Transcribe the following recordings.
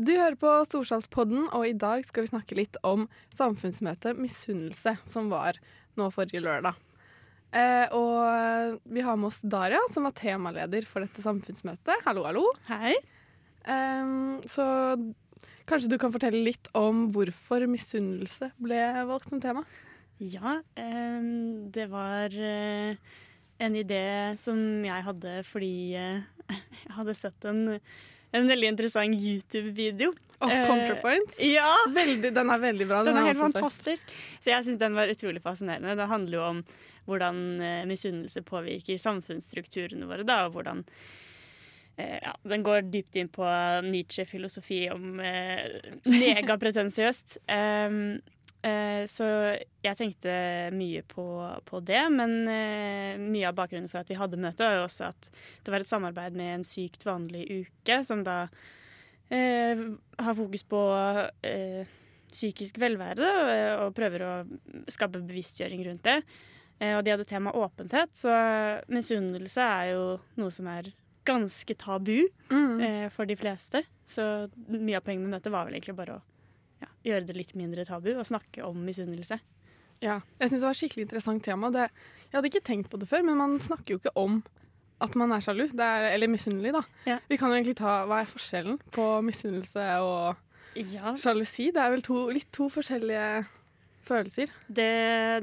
Du hører på Storsalspodden, og i dag skal vi snakke litt om samfunnsmøtet Misunnelse, som var nå forrige lørdag. Eh, og vi har med oss Daria, som var temaleder for dette samfunnsmøtet. Hallo, hallo. Hei. Eh, så kanskje du kan fortelle litt om hvorfor misunnelse ble valgt som tema? Ja, eh, det var eh, en idé som jeg hadde fordi eh, jeg hadde sett en en veldig interessant YouTube-video. Oh, ContraPoints? Eh, ja! Veldig, den er veldig bra. Den, den er helt fantastisk. Så jeg syns den var utrolig fascinerende. Det handler jo om hvordan eh, misunnelse påvirker samfunnsstrukturene våre, da, og hvordan eh, ja, Den går dypt inn på Nietzsche-filosofi om eh, megapretensiøst. Eh, så jeg tenkte mye på, på det, men eh, mye av bakgrunnen for at vi hadde møte, var jo også at det var et samarbeid med en sykt vanlig uke, som da eh, har fokus på eh, psykisk velvære og prøver å skape bevisstgjøring rundt det. Eh, og de hadde tema åpenhet, så misunnelse er jo noe som er ganske tabu mm. Eh, for de fleste. Så mye av poenget med møtet var vel egentlig bare å ja, gjøre det litt mindre tabu og snakke om misunnelse. Ja, jeg syns det var et skikkelig interessant tema. Det, jeg hadde ikke tenkt på det før, men man snakker jo ikke om at man er sjalu, er, eller misunnelig, da. Ja. Vi kan jo egentlig ta Hva er forskjellen på misunnelse og ja. sjalusi? Det er vel to, litt to forskjellige følelser. Det,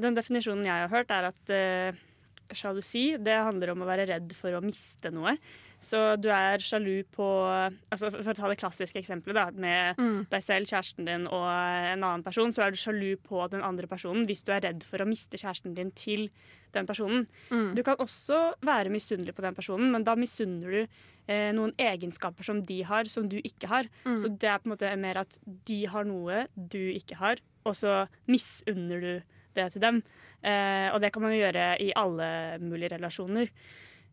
den definisjonen jeg har hørt, er at uh, sjalusi det handler om å være redd for å miste noe. Så du er sjalu på altså For å ta det klassiske eksempelet da, med mm. deg selv, kjæresten din og en annen person, så er du sjalu på den andre personen hvis du er redd for å miste kjæresten din til den personen. Mm. Du kan også være misunnelig på den personen, men da misunner du eh, noen egenskaper som de har, som du ikke har. Mm. Så det er på en måte mer at de har noe du ikke har, og så misunner du det til dem. Eh, og det kan man jo gjøre i alle mulige relasjoner.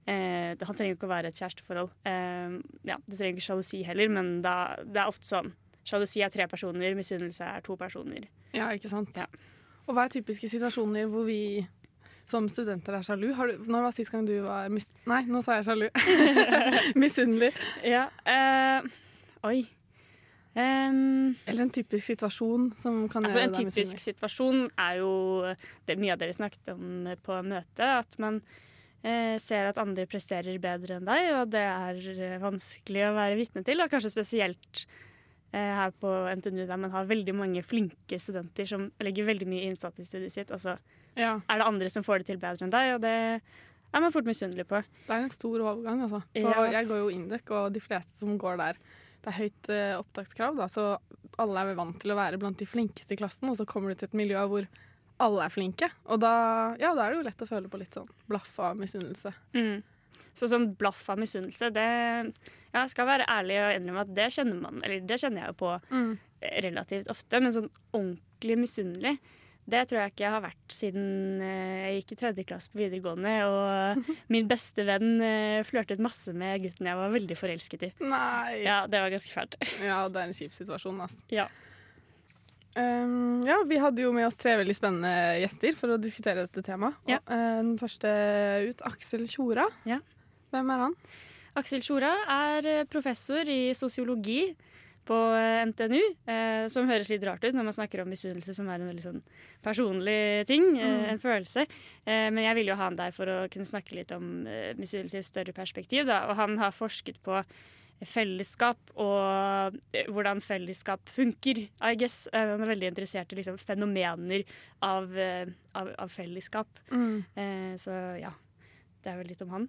Eh, Han trenger ikke å være et kjæresteforhold. Eh, ja, det trenger ikke sjalusi heller, men da, det er ofte sånn. Sjalusi er tre personer, misunnelse er to personer. Ja, ikke sant. Ja. Og hva er typiske situasjoner hvor vi som studenter er sjalu? Du, når var sist gang du var mis... Nei, nå sa jeg sjalu. Misunnelig. Ja. Eh, oi. Um, Eller en typisk situasjon som kan altså gjøre deg misunnelig. En typisk situasjon er jo det mye av dere snakket om på møtet. At man ser at andre presterer bedre enn deg, og det er eh, vanskelig å være vitne til. Og kanskje spesielt eh, her på NTNU, der man har veldig mange flinke studenter som legger veldig mye innsats i studiet sitt, og så ja. er det andre som får det til bedre enn deg, og det er man fort misunnelig på. Det er en stor overgang, altså. På, ja. Jeg går jo Induc, og de fleste som går der det er høyt eh, opptakskrav, da, så alle er vant til å være blant de flinkeste i klassen, og så kommer du til et miljø hvor alle er flinke. Og da, ja, da er det jo lett å føle på litt sånn blaff av misunnelse. Mm. Så sånn blaff av misunnelse, det ja, Jeg skal være ærlig og innrømme at det kjenner man, eller det kjenner jeg jo på mm. relativt ofte. Men sånn ordentlig misunnelig, det tror jeg ikke jeg har vært siden eh, jeg gikk i tredje klasse på videregående. Og min beste venn eh, flørtet masse med gutten jeg var veldig forelsket i. Nei. Ja, Det var ganske fælt. Ja, det er en kjip situasjon, altså. Ja. Um, ja, vi hadde jo med oss tre veldig spennende gjester for å diskutere dette temaet. Ja. Og, uh, den første ut, Aksel Tjora. Ja. Hvem er han? Aksel Tjora er eh, professor i sosiologi på eh, NTNU. Uh, som høres litt rart ut når man snakker om misunnelse, som er en veldig sånn personlig ting. Mm. en følelse. men jeg ville jo ha han der for å kunne snakke litt om misunnelse i et større perspektiv. Da. Og han har forsket på fellesskap og eh, hvordan fellesskap funker, I guess. Eh, han er veldig interessert i liksom, fenomener av, eh, av, av fellesskap. Mm. Eh, så ja, det er vel litt om han.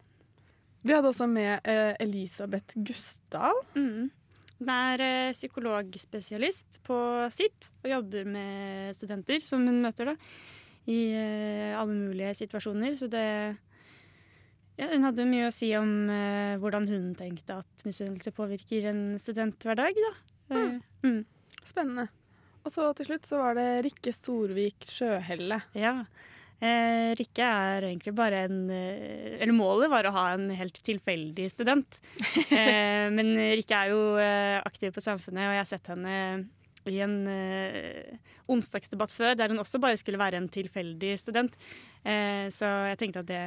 Vi hadde også med eh, Elisabeth Gustav. Mm. Hun er eh, psykologspesialist på sitt og jobber med studenter som hun møter da, i alle mulige situasjoner. Så det ja, hun hadde mye å si om uh, hvordan hun tenkte at misunnelse påvirker en studenthverdag. da. Uh, mm. Spennende. Og så til slutt så var det Rikke Storvik Sjøhelle. Ja. Eh, Rikke er egentlig bare en eh, Eller målet var å ha en helt tilfeldig student. Eh, men Rikke er jo eh, aktiv på Samfunnet, og jeg har sett henne i en eh, onsdagsdebatt før der hun også bare skulle være en tilfeldig student. Eh, så jeg tenkte at det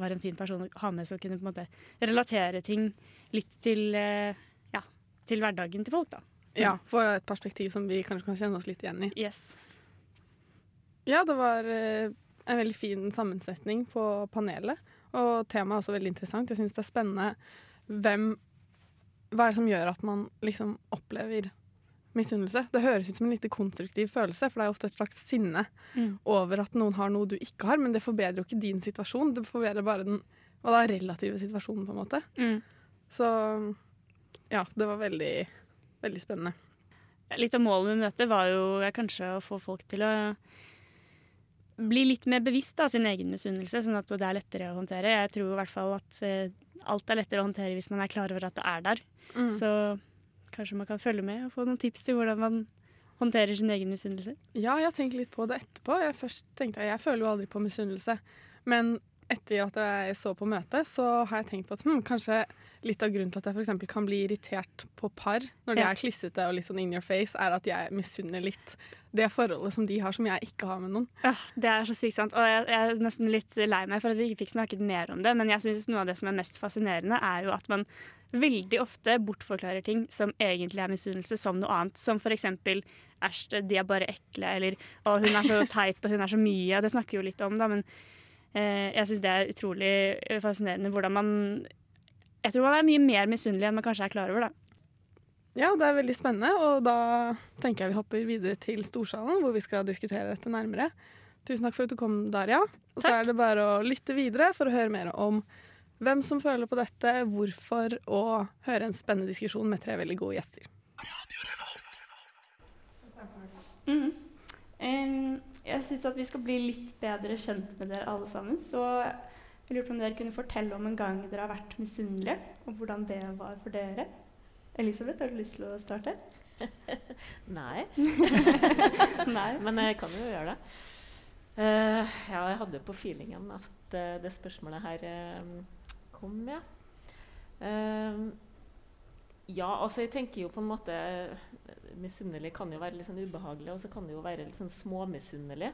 var en fin person å ha med som kunne på en måte relatere ting litt til, ja, til hverdagen til folk. da. Ja, få et perspektiv som vi kanskje kan kjenne oss litt igjen i. Yes. Ja, det var en veldig fin sammensetning på panelet. Og temaet er også veldig interessant. Jeg syns det er spennende hvem Hva er det som gjør at man liksom opplever misunnelse? Det høres ut som en lite konstruktiv følelse, for det er ofte et slags sinne mm. over at noen har noe du ikke har, men det forbedrer jo ikke din situasjon. Det forbedrer bare den da, relative situasjonen, på en måte. Mm. Så ja, det var veldig, veldig spennende. Litt av målet med møtet var jo kanskje å få folk til å bli litt mer bevisst av sin egen misunnelse, sånn at det er lettere å håndtere. Jeg tror i hvert fall at uh, alt er lettere å håndtere hvis man er klar over at det er der. Mm. Så kanskje man kan følge med og få noen tips til hvordan man håndterer sin egen misunnelse. Ja, jeg har tenkt litt på det etterpå. Jeg først tenkte jeg, jeg føler jo aldri på misunnelse. Men etter at jeg så på møtet, så har jeg tenkt på at hm, kanskje litt av grunnen til at jeg f.eks. kan bli irritert på par når de ja. er klissete og litt sånn in your face, er at jeg misunner litt det forholdet som de har som jeg ikke har med noen. Ja, Det er så sykt sant. Og jeg, jeg, er nesten litt lei meg for at vi ikke fikk snakket mer om det, men jeg syns noe av det som er mest fascinerende, er jo at man veldig ofte bortforklarer ting som egentlig er misunnelse, som noe annet. Som eksempel æsj, de er bare ekle, eller å, hun er så teit og hun er så mye. Det snakker vi jo litt om, da, men eh, jeg syns det er utrolig fascinerende hvordan man Jeg tror man er mye mer misunnelig enn man kanskje er klar over, da. Ja, det er veldig spennende, og da tenker jeg vi hopper videre til Storsalen, hvor vi skal diskutere dette nærmere. Tusen takk for at du kom, Daria. Og så er det bare å lytte videre for å høre mer om hvem som føler på dette, hvorfor, og høre en spennende diskusjon med tre veldig gode gjester. Mm. Um, jeg syns at vi skal bli litt bedre kjent med dere alle sammen. Så jeg lurer på om dere kunne fortelle om en gang dere har vært misunnelige, og hvordan det var for dere. Elisabeth, har du lyst til å starte? Nei. Nei. Men jeg kan jo gjøre det. Uh, ja, jeg hadde på feelingen at uh, det spørsmålet her uh, kom, ja. ja, altså jeg tenker jo på en måte Misunnelig kan jo være litt sånn ubehagelig, og så kan det jo være litt sånn småmisunnelig.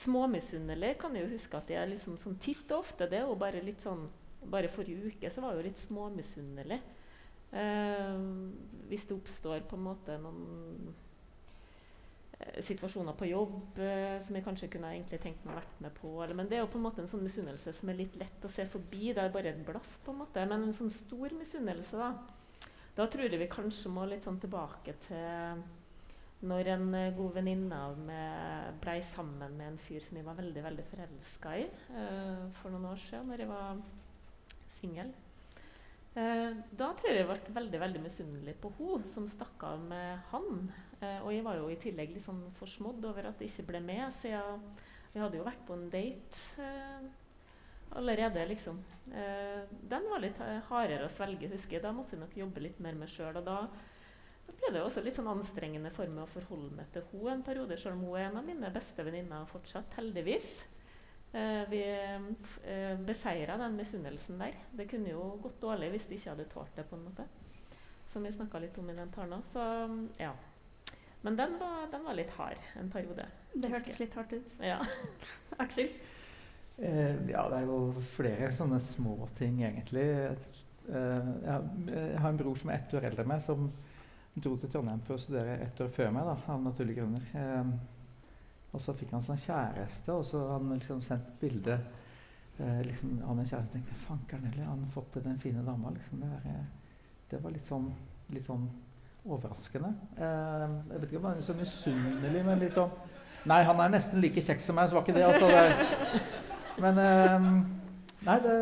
småmisunnelig kan jeg jo huske at jeg liksom sånn titt og ofte. Det jo bare litt sånn bare forrige uke så var jeg jo litt småmisunnelig. Uh, hvis det oppstår på en måte noen eh, situasjoner på jobb eh, som jeg kanskje kunne egentlig tenkt meg å vært med på. Eller, men det er jo på en måte en sånn misunnelse som er litt lett å se forbi. Det er bare et blaff. på en måte. Men en sånn stor misunnelse, da, da tror jeg vi kanskje må litt sånn tilbake til når en uh, god venninne av meg ble sammen med en fyr som jeg var veldig veldig forelska i uh, for noen år siden, når jeg var singel. Uh, da tror jeg jeg ble veldig veldig misunnelig på hun som stakk av med han. Eh, og jeg var jo i tillegg litt sånn forsmådd over at jeg ikke ble med, siden vi hadde jo vært på en date eh, allerede, liksom. Eh, den var litt hardere å svelge, husker jeg. Da måtte jeg nok jobbe litt mer med sjøl. Og da ble det også litt sånn anstrengende for meg å forholde meg til hun en periode, selv om hun er en av mine beste venninner fortsatt, heldigvis. Eh, vi eh, beseira den misunnelsen der. Det kunne jo gått dårlig hvis de ikke hadde tålt det. på en måte. Som vi snakka litt om i den talen Så ja. Men den var, den var, litt hard en periode. Det hørtes litt hardt ut. Ja. Aksel? Eh, ja, det er jo flere sånne små ting, egentlig. Eh, jeg, har en bror som er ett år eldre enn meg, som dro til Trondheim for å studere ett år før meg, da, av naturlige grunner. Eh, og så fikk han seg kjæreste, og så har han liksom sendt bilde eh, liksom, av min kjæreste. tenkte fankeren heller, han har fått den fine dama. Liksom. Det, var, det, var litt sånn, litt sånn overraskende. Eh, jeg vet ikke om han er så misunnelig, men litt sånn Nei, han er nesten like kjekk som meg, så var ikke det. Altså, det men eh, Nei, det,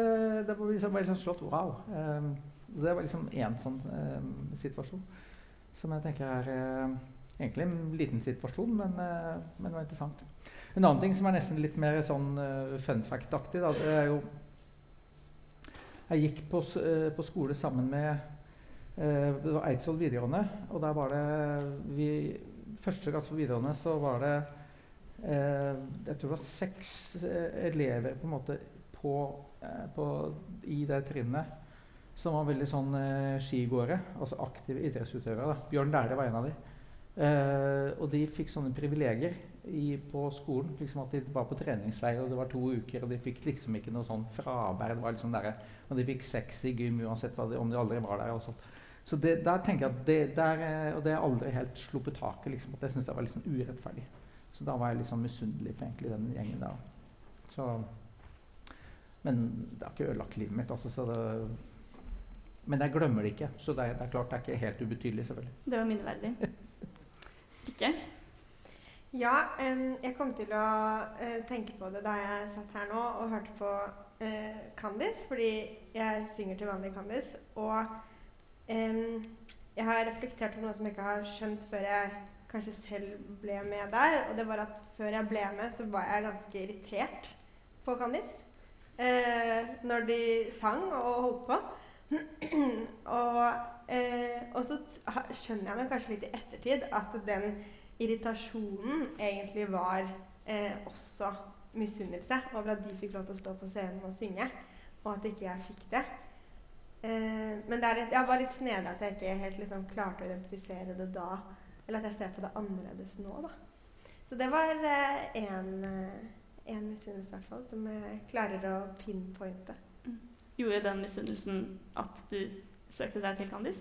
det var liksom bare liksom slått wow. Eh, det var liksom én sånn eh, situasjon som jeg tenker er eh, egentlig en liten situasjon, men, uh, men, det var interessant. En annen ting som er nesten litt mer sånn fun fact-aktig, det er jo Jeg gikk på, på, skole sammen med Eh, det var Eidsvoll videregående, og der var det vi, Første klasse på videregående så var det eh, Jeg tror det var seks eh, elever på en måte på, eh, på, i det trinnet som var veldig sånn eh, skigåere, altså aktive idrettsutøvere. Da. Bjørn Dæhlie var en av dem. Eh, og de fikk sånne privilegier i, på skolen. liksom At de var på treningsleir, og det var to uker, og de fikk liksom ikke noe sånn fravær. det var liksom der, Og de fikk sex i gym uansett de, om de aldri var der. og sånt. Så det, der tenker jeg at det, der, eh, Og det har aldri helt sluppet taket. Liksom, at jeg syns det var litt sånn urettferdig. Så da var jeg litt sånn misunnelig på egentlig den gjengen der. Så, men det har ikke ødelagt livet mitt. altså, så det men jeg glemmer det ikke. Så det er, det er, klart det er ikke helt ubetydelig, selvfølgelig. Det var minneverdig. Ikke? Ja, um, jeg kom til å uh, tenke på det da jeg satt her nå og hørte på uh, Candice, fordi jeg synger til vanlig Candice. Og um, jeg har reflektert over noe som jeg ikke har skjønt før jeg kanskje selv ble med der. Og det var at før jeg ble med, så var jeg ganske irritert på Candice. Uh, når de sang og holdt på. og, og så skjønner jeg meg kanskje litt i ettertid at den irritasjonen egentlig var eh, også misunnelse over at de fikk lov til å stå på scenen og synge, og at ikke jeg fikk det. Eh, men det er jeg var litt snedig at jeg ikke helt liksom, klarte å identifisere det da. Eller at jeg ser på det annerledes nå, da. Så det var én eh, eh misunnelse, i hvert fall, som jeg klarer å pinpointe. Mm. Gjorde den misunnelsen at du søkte deg til Candice?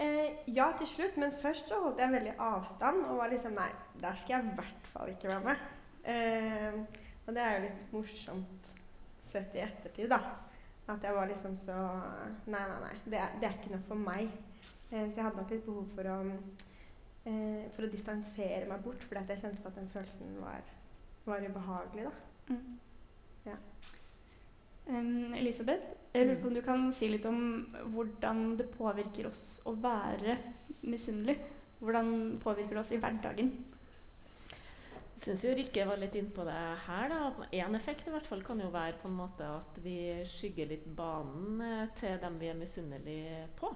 Eh, ja, til slutt, men først så holdt jeg veldig avstand og var liksom Nei, der skal jeg i hvert fall ikke være med. Eh, og det er jo litt morsomt sett i ettertid, da. At jeg var liksom så Nei, nei, nei. Det er, det er ikke noe for meg. Eh, så jeg hadde nok litt behov for å, eh, for å distansere meg bort, fordi jeg kjente på at den følelsen var, var ubehagelig, da. Mm. Ja. Um, Elisabeth, jeg lurer på om du kan si litt om hvordan det påvirker oss å være misunnelig. Hvordan påvirker det oss i hverdagen? Jeg jo Rikke var litt inne på det her. Én effekt i hvert fall kan jo være på en måte at vi skygger litt banen eh, til dem vi er misunnelige på.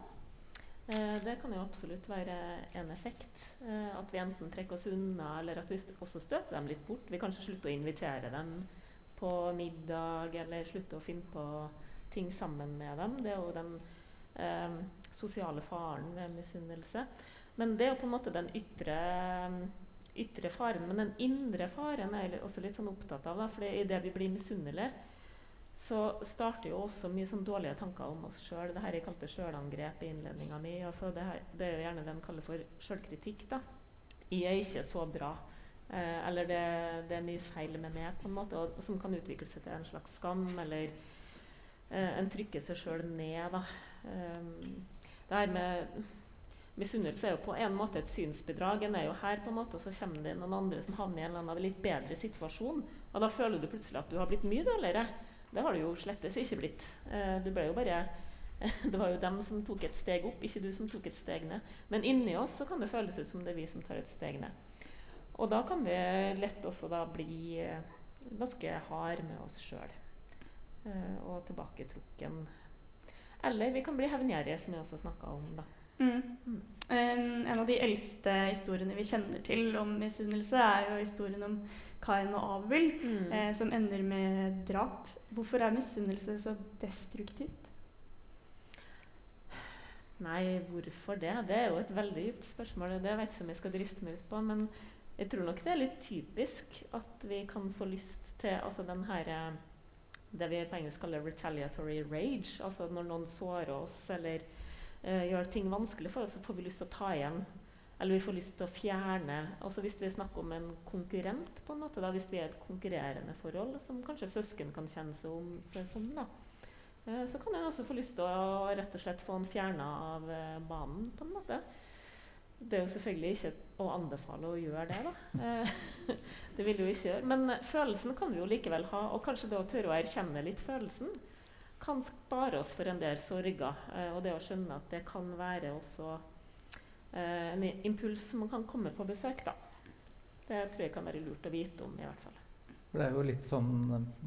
Eh, det kan jo absolutt være en effekt. Eh, at vi enten trekker oss unna, eller at vi også støter dem litt bort. Vi kanskje slutter å invitere dem på middag, eller slutte å finne på ting sammen med dem. Det er jo den eh, sosiale faren ved misunnelse. Men det er jo på en måte den ytre, ytre faren. Men den indre faren er jeg også litt sånn opptatt av. Da, for idet vi blir misunnelige, så starter jo også mye sånn dårlige tanker om oss sjøl. Det her jeg kalte sjølangrep i innledninga mi. Altså det, her, det, er jo gjerne det de kaller for sjølkritikk. Jeg er ikke så bra. Eh, eller det, det, er mye feil med meg, på en måte, og, som kan utvikle seg til en slags skam. Eller eh, en trykker seg sjøl ned. Da. Um, det her med Misunnelse er jo på en måte et synsbedrag. En er jo her, på en måte, og så kommer det noen andre som havner i en eller annen litt bedre situasjon. Og da føler du plutselig at du har blitt mye dårligere. Det har du jo slettes ikke blitt. Eh, du ble jo bare det var jo dem som tok et steg opp, ikke du som tok et steg ned. Men inni oss så kan det føles ut som det er vi som tar et steg ned. Og da kan vi lett også da bli eh, ganske hard med oss sjøl. Eh, og tilbaketrukken. Eller vi kan bli hevngjerrige, som vi også snakka om. da. Mm. Mm. Um, en av de eldste historiene vi kjenner til om misunnelse, er jo historien om Kain og Abel, mm. eh, som ender med drap. Hvorfor er misunnelse så destruktivt? Nei, hvorfor det? Det er jo et veldig dypt spørsmål. Det vet ikke om jeg skal driste meg ut på. Men jeg tror nok det er litt typisk at vi kan få lyst til altså den her, eh, Det vi på engelsk kaller 'retaliatory rage'. Altså når noen sårer oss eller uh, gjør ting vanskelig for oss, så får vi lyst til å ta igjen. Eller vi får lyst til å fjerne altså Hvis vi snakker om en konkurrent, på en måte da, hvis vi er et konkurrerende forhold, som kanskje søsken kan kjenne seg, om, seg som, da, eh, så kan en også få lyst til å rett og slett få den fjerna av eh, banen. på en måte. Det er jo selvfølgelig ikke å anbefale å gjøre det, da. Eh, det vil jo ikke gjøre. Men følelsen kan vi jo likevel ha, og kanskje det å tørre å erkjenne litt følelsen kan spare oss for en del sorger. Eh, og det å skjønne at det kan være også eh, en impuls som man kan komme på besøk, da. Det tror jeg kan være lurt å vite om, i hvert fall. For det er jo litt sånn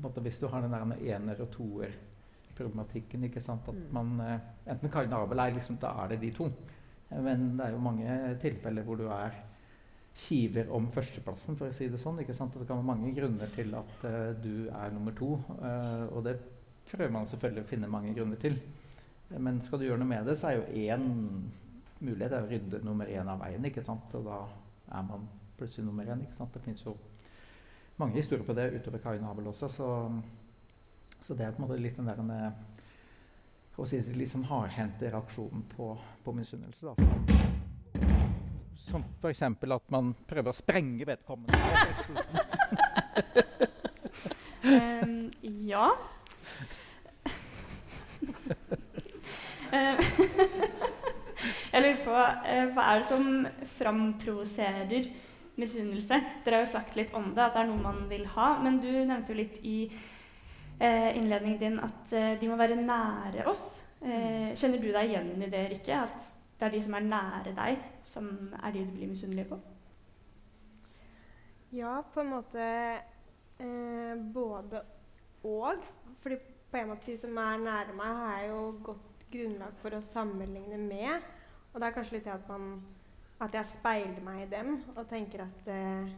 måte, Hvis du har den der med ener- og toer problematikken. ikke sant? At mm. man, eh, Enten Karin og Abel er liksom, da er det de to. Men det er jo mange tilfeller hvor du er kiver om førsteplassen, for å si det sånn. ikke sant? Og det kan være mange grunner til at uh, du er nummer to. Uh, og det prøver man selvfølgelig å finne mange grunner til. Men skal du gjøre noe med det, så er jo én mulighet å rydde nummer én av veien. ikke sant? Og da er man plutselig nummer én. ikke sant? Det fins jo mange historier på det utover Kain Abel også. Så, så, det er på en måte litt den der med å si litt sånn hardhendte reaksjonen på, på misunnelse. Som f.eks. at man prøver å sprenge vedkommende. um, ja. Jeg lurer på uh, hva er det som framprovoserer misunnelse? Dere har jo sagt litt om det, at det er noe man vil ha. Men du nevnte jo litt i uh, innledningen din at de må være nære oss. kjenner du deg igjen i det, Rikke? At det er de som er nære deg, som er de du blir misunnelig på? Ja, på en måte både og. Fordi på en måte de som er nære meg, har jeg jo godt grunnlag for å sammenligne med. Og det er kanskje litt det at, man, at jeg speiler meg i dem og tenker at, uh,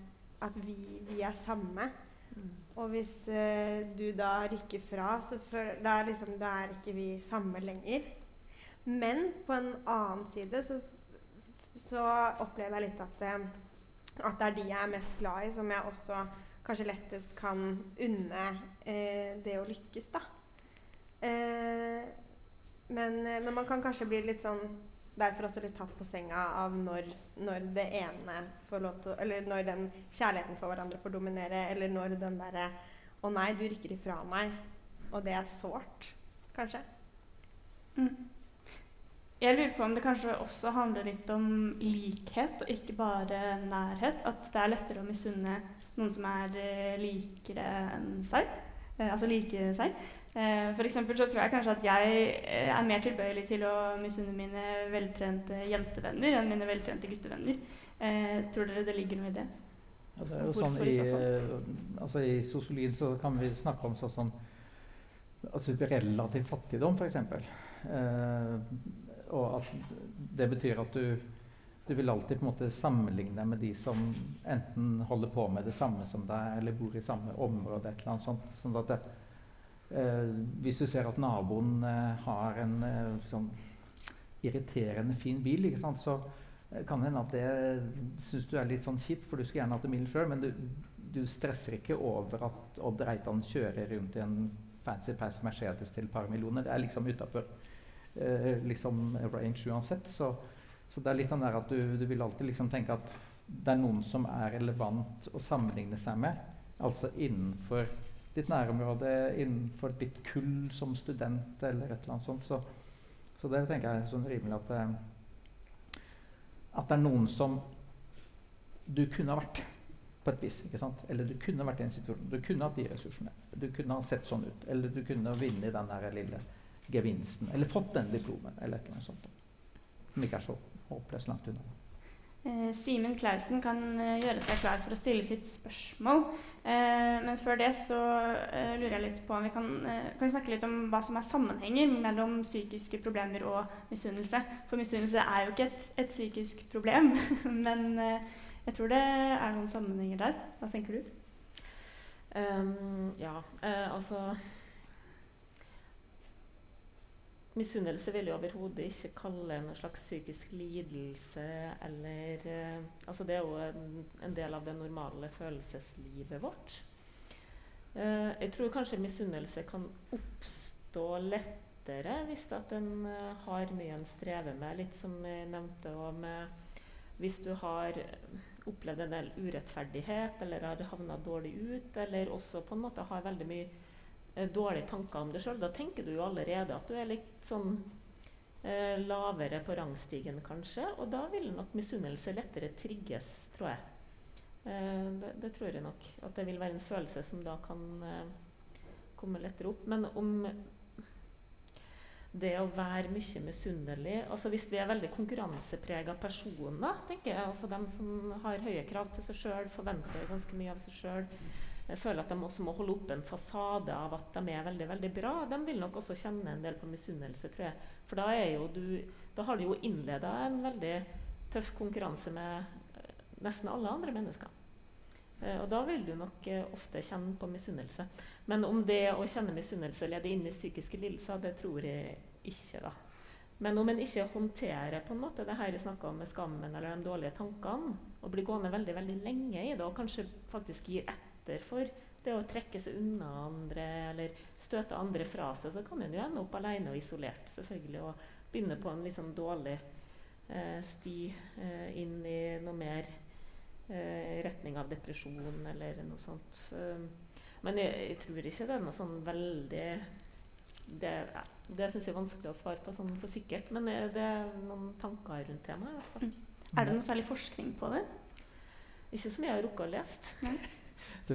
at vi, vi, er samme. Mm. Og hvis uh, du da rykker fra, så for, da, er liksom, da er ikke vi samme lenger. Men på en annen side så, så opplever jeg litt at, uh, at det er de jeg er mest glad i, som jeg også kanskje lettest kan unne det å lykkes, da. Men, men, man kan kanskje bli litt sånn derfor også litt tatt på senga av når, når, det ene får lov til Eller når den kjærligheten for hverandre får dominere, eller når den derre Å nei, du rykker ifra meg. Og det er sårt, kanskje. Mm. Jeg lurer på om det kanskje også handler litt om likhet, og ikke bare nærhet. At det er lettere å misunne noen som er uh, likere enn seg. Uh, altså like seg. Eh, for eksempel så tror jeg kanskje at jeg eh, er mer tilbøyelig til å misunne mine veltrente jentevenner enn mine veltrente guttevenner. Eh, tror dere det ligger noe i det? Ja, det er jo sånn i, altså I sosiologien så kan vi snakke om sånn som altså relativ fattigdom, f.eks. Eh, og at det betyr at du, du vil alltid på en måte sammenligne deg med de som enten holder på med det samme som deg, eller bor i samme område. et eller annet sånt, sånn at det, hvis du ser at naboen eh, har en eh, sånn irriterende fin bil, så kan det hende at det syns du er litt sånn kjipt, for du skulle gjerne hatt en bil sjøl, men du, du, stresser ikke over at Odd Reitan kjører rundt i en fancy pass Mercedes til et par millioner. Det er liksom utafor eh, liksom range uansett. Så, så, det er litt sånn der at du, du, vil alltid liksom tenke at det er noen som er relevant å sammenligne seg med, altså innenfor ditt nærområde innenfor ditt kull som student eller et eller annet sånt. Så, så det tenker jeg er sånn rimelig at, det, at det er noen som du kunne ha vært på et vis. ikke sant? Eller du kunne vært i en situasjon. Du kunne hatt de ressursene. Du kunne ha sett sånn ut. Eller du kunne vunnet den der lille gevinsten. Eller fått den diplomen. Eller et eller annet sånt. Som ikke er så håpløst langt unna. Eh, Simen Clausen kan eh, gjøre seg klar for å stille sitt spørsmål. Eh, men før det så lurer jeg litt på om vi kan, kan vi snakke litt om hva som er sammenhenger mellom psykiske problemer og misunnelse. For misunnelse er jo ikke et, et psykisk problem, men jeg tror det er noen sammenhenger der. Hva tenker du? Um, ja, altså Misunnelse vil jeg overhodet ikke kalle noen slags psykisk lidelse eller uh, Altså, det er jo en, en, del av det normale følelseslivet vårt. Uh, jeg tror kanskje misunnelse kan oppstå lettere hvis at en uh, har mye en strever med, litt som jeg nevnte òg med Hvis du har opplevd en del urettferdighet eller har havna dårlig ut, eller også på en måte har veldig mye Eh, dårlige tanker om deg sjøl. Da tenker du jo allerede at du er litt sånn eh, lavere på rangstigen, kanskje. Og da vil nok misunnelse lettere trigges, tror jeg. Eh, det, det, tror jeg nok. At det vil være en følelse som da kan eh, komme lettere opp. Men om det å være mye misunnelig altså Hvis vi er veldig konkurranseprega personer, tenker jeg, altså dem som har høye krav til seg sjøl, forventer ganske mye av seg sjøl føler at de også må holde opp en fasade av at de er veldig veldig bra, de vil nok også kjenne en del på misunnelse, tror jeg. For da, du, da har du jo innleda en veldig tøff konkurranse med nesten alle andre mennesker. Eh, og da vil du nok eh, ofte kjenne på misunnelse. Men om det å kjenne misunnelse leder inn i psykiske lidelser, det tror jeg ikke, da. Men om en ikke håndterer på en måte det her jeg snakka om med skammen eller de dårlige tankene, og blir gående veldig veldig lenge i det, og kanskje faktisk gir etter etter for det å trekke seg unna andre eller støte andre fra seg, så kan en jo ende opp alene og isolert, selvfølgelig, og begynne på en litt sånn dårlig eh, sti eh, inn i noe mer eh, retning av depresjon eller noe sånt. Men jeg, jeg, tror ikke det er noe sånn veldig Det, ja, det syns jeg er vanskelig å svare på sånn for sikkert, men det er noen tanker rundt temaet. Mm. Er det noe særlig forskning på det? Ikke som jeg har rukket å lese.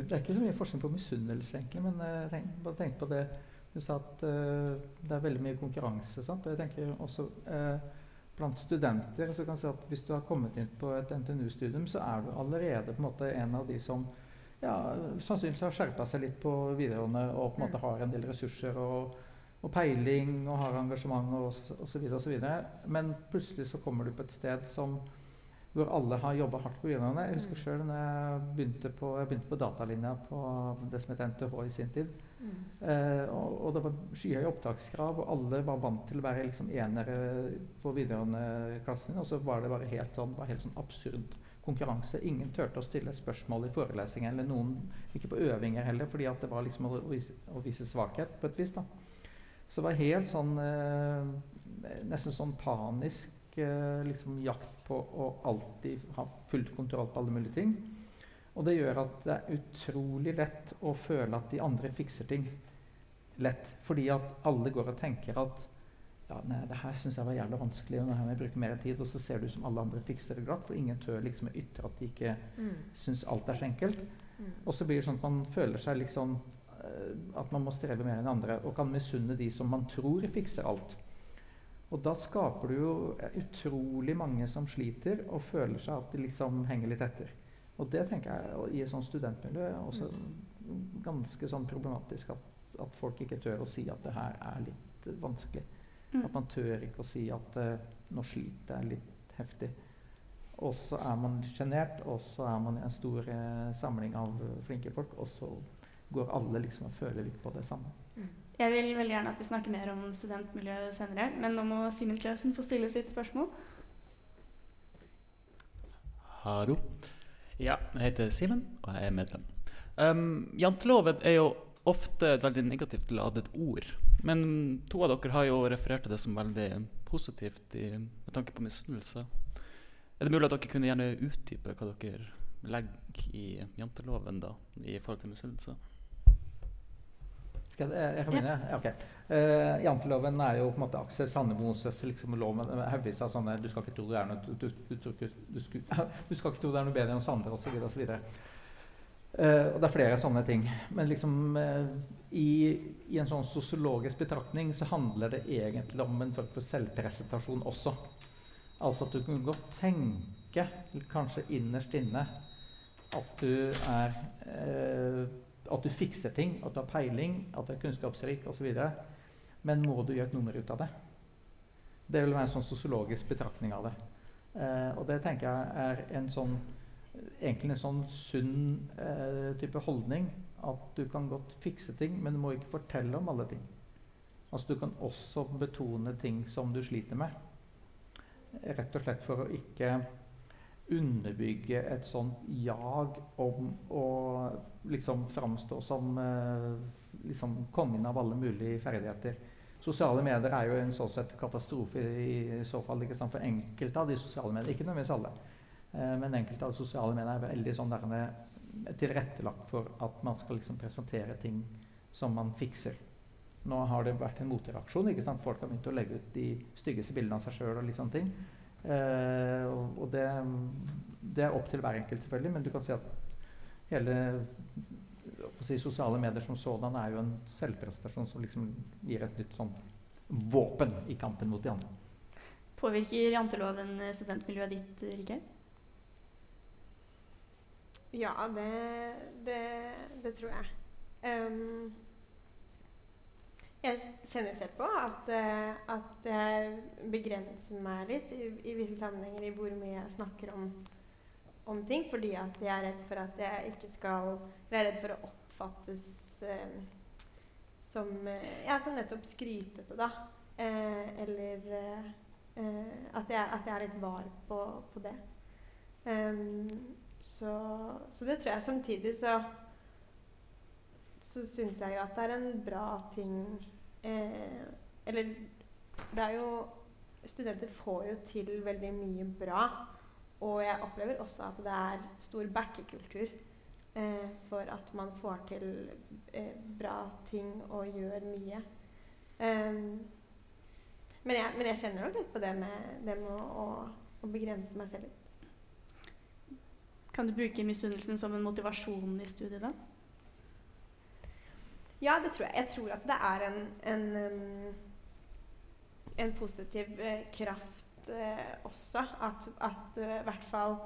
Det er ikke så mye forskning på misunnelse, egentlig, men jeg tenk, bare tenk på det du sa at uh, det er veldig mye konkurranse. Sant? Og jeg tenker også uh, blant studenter så kan jeg si at Hvis du har kommet inn på et NTNU-studium, så er du allerede på en måte en av de som ja, sannsynligvis har skjerpa seg litt på videregående og på en måte har en del ressurser og, og peiling og har engasjement og osv. Men plutselig så kommer du på et sted som hvor alle har jobba hardt på videregående. Jeg husker mm. sjøl da jeg begynte på, jeg begynte på datalinja på det som het NTH i sin tid. Mm. Eh, og, og, det var skyhøye opptakskrav, og alle var vant til å være liksom enere på videregående-klassen. Og så var det bare helt sånn, bare helt sånn absurd konkurranse. Ingen turte å stille spørsmål i forelesninger, eller noen ikke på øvinger heller, fordi at det var liksom å, vise, å vise svakhet på et vis. da. Så det var helt sånn eh, Nesten sånn panisk liksom jakt på å alltid ha full kontroll på alle mulige ting. Og det gjør at det er utrolig lett å føle at de andre fikser ting lett. Fordi at alle går og tenker at ja, nei, det her syns jeg var jævlig vanskelig, og det her må jeg bruke mer tid. Og så ser du som alle andre fikser det glatt, for ingen tør liksom å ytre at de ikke mm. syns alt er så enkelt. Mm. Og så blir det sånn at man føler seg liksom at man må streve mer enn andre og kan misunne de som man tror fikser alt. Og da skaper du jo utrolig mange som sliter og føler seg at de liksom henger litt etter. Og det tenker jeg i et sånt studentmiljø er også ganske sånn problematisk at, at, folk ikke tør å si at det her er litt vanskelig. Mm. At man tør ikke å si at uh, nå sliter jeg litt heftig. Og så er man sjenert, og så er man i en stor uh, samling av flinke folk, og så går alle liksom og føler litt på det samme. Jeg vil veldig gjerne at vi snakker mer om studentmiljøet senere, men nå må Simen Clausen få stille sitt spørsmål. Hallo. Ja, jeg heter Simen, og jeg er medlem. Um, janteloven er jo ofte et veldig negativt ladet ord. Men to av dere har jo referert til det som veldig positivt i, med tanke på misunnelse. Er det mulig at dere kunne gjerne utdype hva dere legger i janteloven da, i forhold til misunnelse? Skal jeg, jeg kan begynne? Ja. Okay. Uh, janteloven er jo på en måte Aksel Sandemos liksom, lov med haugevis av sånne du skal, ikke tro det er noe, du, du, du, du, skal ikke tro det er noe bedre enn oss andre osv. Og, så uh, og det er flere sånne ting. Men liksom uh, i, i, en sånn sosiologisk betraktning så handler det egentlig om en form for selvpresentasjon også. Altså at du kan godt tenke, kanskje innerst inne, at du er at du fikser ting, at du har peiling, at du er kunnskapsrik osv. Men må du gjøre et nummer ut av det? Det vil være en sånn sosiologisk betraktning av det. Eh, og det tenker jeg er en sånn egentlig en sånn sunn eh, type holdning. At du kan godt fikse ting, men du må ikke fortelle om alle ting. Altså Du kan også betone ting som du sliter med. Rett og slett for å ikke underbygge et sånt jag om å liksom framstå som eh, liksom kongen av alle mulige ferdigheter. Sosiale medier er jo en sånn sett katastrofe i, i så fall ikke sant? for enkelte av de sosiale medier. Ikke nødvendigvis alle, eh, men enkelte av de sosiale medier er veldig sånn derne, tilrettelagt for at man skal liksom presentere ting som man fikser. Nå har det vært en motreaksjon. ikke sant? Folk har begynt å legge ut de styggeste bildene av seg sjøl. Og. Eh, og det, det, er opp til hver enkelt, selvfølgelig, men du kan si at hele si, sosiale medier som sådan er jo en selvprestasjon som liksom gir et nytt sånn våpen i kampen mot de andre. Påvirker janteloven studentmiljøet ditt, Rikard? Ja, det, det, det tror jeg. Um, jeg kjenner selv på at, uh, at jeg begrenser meg litt i, i, visse sammenhenger i hvor mye jeg snakker om, om, ting, fordi at jeg er redd for at jeg ikke skal Jeg er redd for å oppfattes uh, som, uh, ja, som nettopp skrytete, da. eller at jeg, at, jeg, er litt var på, på det. Um, så, så, det tror jeg. Samtidig så så syns jeg jo at det er en bra ting eh, Eller det er jo Studenter får jo til veldig mye bra. Og jeg opplever også at det er stor backekultur eh, for at man får til eh, bra ting og gjør mye. Um, men, jeg, men, jeg, kjenner nok litt på det med, det med å, å, begrense meg selv litt. Kan du bruke misunnelsen som en motivasjon i studiet, da? Ja, det tror jeg. Jeg tror at det er en, en, en positiv eh, kraft eh, også. At, at uh, i hvert fall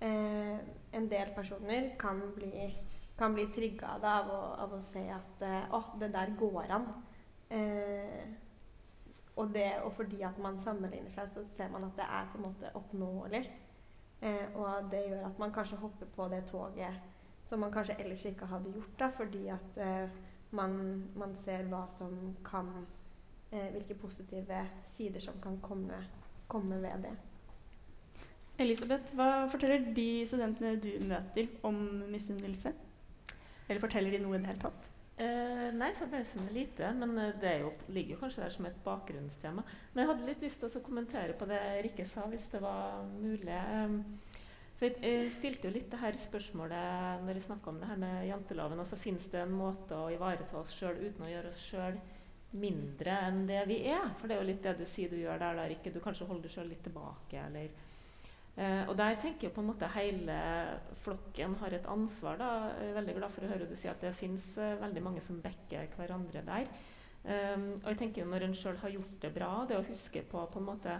eh, en del personer kan bli, kan bli trygga av, av, å se at eh, å, det der går an. Eh, og, det, og fordi at man sammenligner seg, så ser man at det er på en måte oppnåelig. og det gjør at man kanskje hopper på det toget som man kanskje ellers ikke hadde gjort, da, fordi at man, man ser hva som kan eh, Hvilke positive sider som kan komme, komme, ved det. Elisabeth, hva forteller de studentene du møter om misunnelse? Eller forteller de noe i det hele tatt? Eh, nei, forbausende lite. Men eh, det jo, ligger jo kanskje der som et bakgrunnstema. Men jeg hadde litt lyst til å kommentere på det Rikke sa, hvis det var mulig. For jeg stilte jo litt det her spørsmålet når jeg snakka om det her med janteloven. altså Fins det en måte å ivareta oss sjøl uten å gjøre oss sjøl mindre enn det vi er? For det er jo litt det du sier du gjør der, der ikke du kanskje holder deg sjøl litt tilbake, eller eh, Og der tenker jeg på en måte hele flokken har et ansvar. da. Jeg er veldig glad for å høre du si at det fins eh, veldig mange som backer hverandre der. Um, og jeg tenker jo når en sjøl har gjort det bra, det å huske på på en måte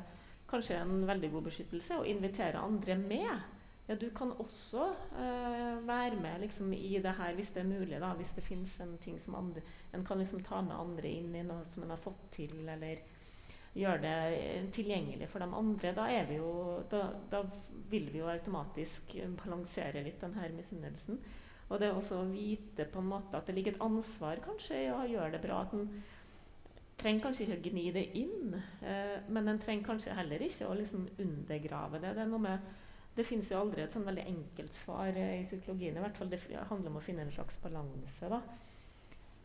kanskje en veldig god beskyttelse, og invitere andre med ja, du kan også uh, være med liksom, i det her hvis det er mulig. Da, hvis det fins en ting som andre, en kan liksom ta med andre inn i noe som en har fått til, eller gjøre det eh, tilgjengelig for de andre. Da, jo, da, da vil vi jo automatisk balansere litt den her misunnelsen. Og det også å vite på en måte at det ligger et ansvar kanskje i å gjøre det bra. at en trenger kanskje ikke å gni det inn, eh, men en trenger kanskje heller ikke å liksom undergrave det. Det er noe med det finnes jo aldri et sånn veldig enkelt svar i psykologien. i hvert fall Det handler om å finne en slags balanse. da.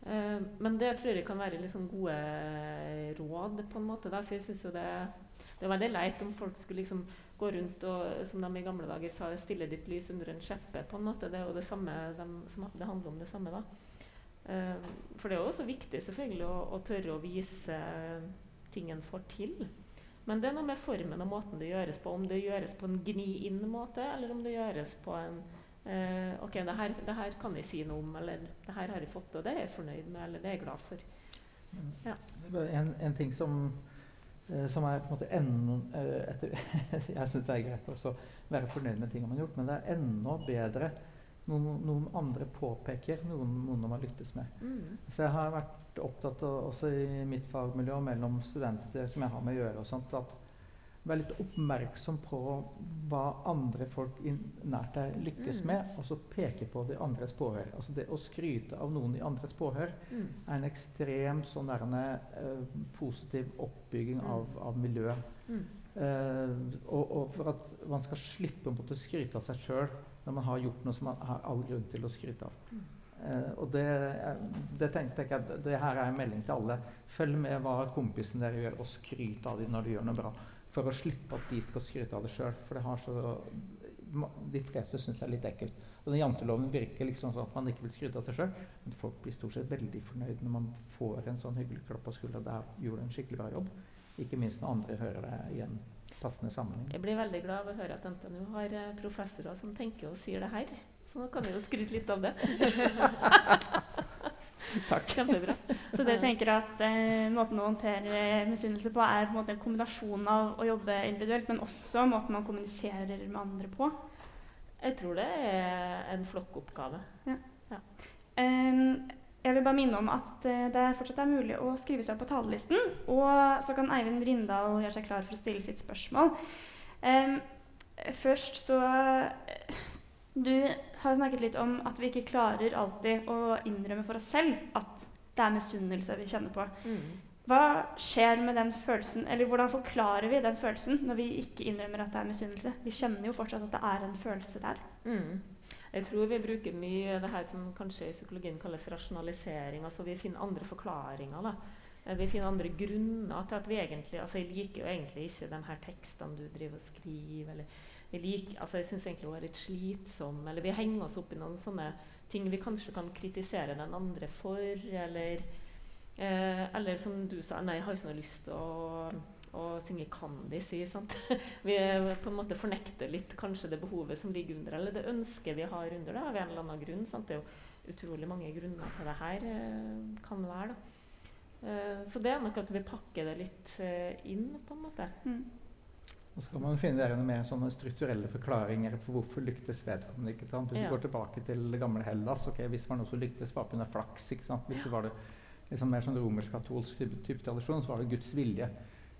Uh, men det tror jeg kan være liksom gode råd, på en måte. Da. For jeg synes jo det, det er veldig leit om folk skulle liksom gå rundt og som de i gamle dager sa, stille ditt lys under en skjeppe. på en måte. Det er jo det samme, de, som, det handler om det samme. da. For det er jo også viktig selvfølgelig å, å tørre å vise ting en får til. Men det er noe med formen og måten det gjøres på. Om det gjøres på en gni-inn-måte, eller om det gjøres på en eh, OK, det her, det her, kan jeg si noe om, eller det her har jeg fått, og det er jeg fornøyd med, eller det er jeg glad for. Ja. En, en, ting som, eh, som er på en måte enda eh, etter, Jeg syns det er greit også å være fornøyd med ting man har gjort, men det er enda bedre noen, noen andre påpeker noen, noen man lyttes med. Mm. Så jeg har vært opptatt av, også i mitt fagmiljø mellom studenter som jeg har med å gjøre, og sånt, at være litt oppmerksom på hva andre folk nært deg lykkes mm. med, og så peke på de andres påhør. Altså det å skryte av noen i andres påhør mm. er en ekstremt sånn der, uh, positiv oppbygging mm. av, av miljøet. Uh, og, og, for at man skal slippe å skryte av seg sjøl når man har gjort noe som man har all grunn til å skryte av. Mm. Uh, og det, det, tenkte jeg at det her er en melding til alle. Følg med hva kompisen dere gjør, og skryt av dem når de gjør noe bra. For å slippe at de skal skryte av det sjøl. For det har så De fleste syns det er litt ekkelt. Og den janteloven virker liksom sånn at man ikke vil skryte av seg sjøl. Men folk blir stort sett veldig fornøyd når man får en sånn hyggelig klapp på skuldra. Der gjorde du en skikkelig bra jobb. Ikke minst når andre hører det i en passende sammenheng. Jeg blir veldig glad av å høre at NTNU har eh, professorer som tenker og sier det her. Så nå kan vi jo skryte litt av det. Takk. Kjempebra. Så dere tenker at eh, måten å håndtere misunnelse på er på en, en kombinasjon av å jobbe individuelt, men også måten man kommuniserer med andre på? Jeg tror det er en flokkoppgave. Ja. Ja. Um, jeg vil bare minne om at eh, det fortsatt er mulig å skrive seg opp på talerlisten. Og så kan Eivind Rindal gjøre seg klar for å stille sitt spørsmål. Um, først så Du har snakket litt om at vi ikke klarer alltid å innrømme for oss selv at det er misunnelse vi kjenner på. Mm. Hva skjer med den følelsen, eller hvordan forklarer vi den følelsen når vi ikke innrømmer at det er misunnelse? Vi kjenner jo fortsatt at det er en følelse der. Mm. Jeg tror vi bruker mye det her som kanskje i psykologien kalles rasjonalisering. altså Vi finner andre forklaringer. da. Eh, vi finner andre grunner til at vi egentlig altså Jeg liker jo egentlig ikke de her tekstene du driver og skriver. eller jeg, liker, altså jeg syns egentlig hun er litt slitsom. Eller vi henger oss opp i noen sånne ting vi kanskje kan kritisere den andre for. Eller, eh, eller som du sa, nei, jeg har ikke noe lyst til å å synge Candice i. Sant? Vi på en måte fornekter litt kanskje det behovet som ligger under, eller det ønsket vi har under det, av en eller annen grunn. Sant? Det er jo utrolig mange grunner til det her eh, kan være. da. Eh, så det er nok at vi pakker det litt eh, inn, på en måte. Mm. Og så kan man finne der mer sånne strukturelle forklaringer på hvorfor lyktes vedkommende. ikke sant? Hvis ja. du går tilbake til det gamle Hellas, ok, hvis det var noe som lyktes, var pga. flaks. ikke sant? Hvis det var det liksom mer sånn romersk-katolsk type, type tradisjon, så var det Guds vilje.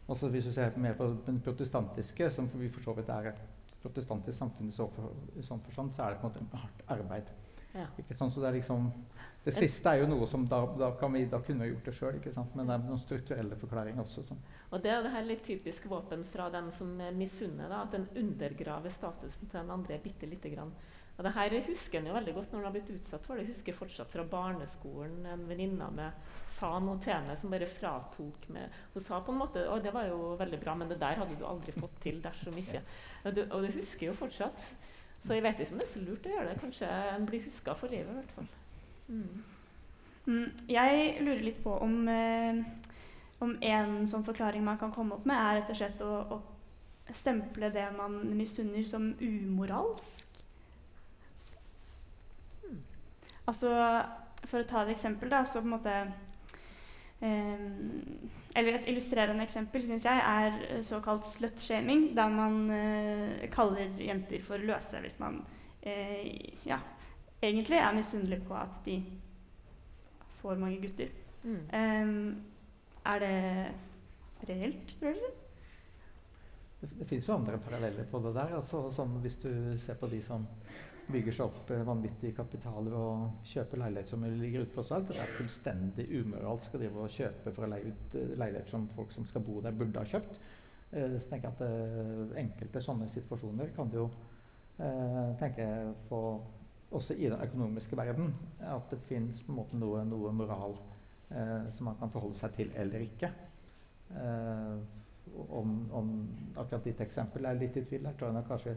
Altså Hvis du ser mer på den protestantiske, som vi for så vidt er et protestantisk samfunn i så for, sånn forstand, så er det på en måte hardt arbeid. Ja. Ikke sånn, så Det liksom, det siste er jo noe som da, da, vi, da kunne vi gjort det sjøl, men det er noen strukturelle forklaringer også. Sånn. Og Det er det her litt typisk våpen fra den som misunner, at den undergraver statusen til den andre bitte lite grann. Og det her husker en jo veldig godt når en har blitt utsatt for det. Jeg husker fortsatt fra barneskolen en venninne med sa noe til meg som bare fratok meg Hun sa på en måte Å, det var jo veldig bra, men det der hadde du aldri fått til dersom ikke. Og det, og det husker jeg jo fortsatt. Så jeg vet ikke om det er så lurt å gjøre det. Kanskje en blir huska for livet, i hvert fall. Mm. Mm, jeg lurer litt på om, eh, om en sånn forklaring man kan komme opp med, er rett og slett å, å stemple det man misunner, som umoralsk. Altså, for å ta et eksempel, da, så på en måte eh, Eller et illustrerende eksempel syns jeg er såkalt slutshaming, der man eh, kaller jenter for løse hvis man eh, ja, egentlig er misunnelig på at de får mange gutter. Mm. er det reelt, tror dere? Det, det fins jo andre paralleller på det der. Altså, som hvis du ser på de som bygger seg opp eh, vanvittige kapitaler og kjøper leiligheter som ligger ute for salg. Det er fullstendig umoralsk å drive og kjøpe for å leie ut uh, leiligheter som folk som skal bo der, burde ha kjøpt. Uh, så tenker jeg at uh, Enkelte sånne situasjoner kan du jo tenke på også i den økonomiske verden. At det fins noe, noe, moral som man kan forholde seg til eller ikke. Om, om, akkurat ditt eksempel er litt i tvil. Der tror jeg kanskje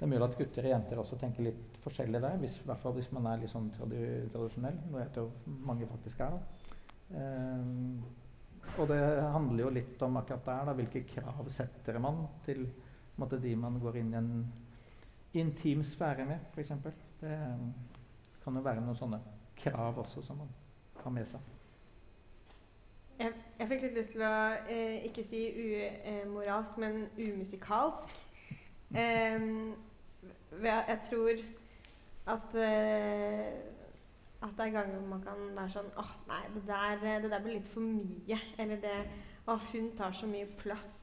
det er mulig at gutter og jenter også tenker litt forskjellig der, hvis, hvert fall hvis man er litt sånn tradisjonell, noe jeg tror mange faktisk er. da. Um, og det handler jo litt om akkurat der, da, hvilke krav setter man til måte, de man går inn i en intim sfære med, f.eks. Det kan jo være noen sånne krav også som man har med seg. Jeg, jeg fikk litt lyst til å eh, ikke si umoralsk, men umusikalsk. Um, jeg tror at uh, at det er ganger man kan være sånn åh, oh, nei, det der, det der, blir litt for mye. Eller det Å, oh, hun tar så mye plass.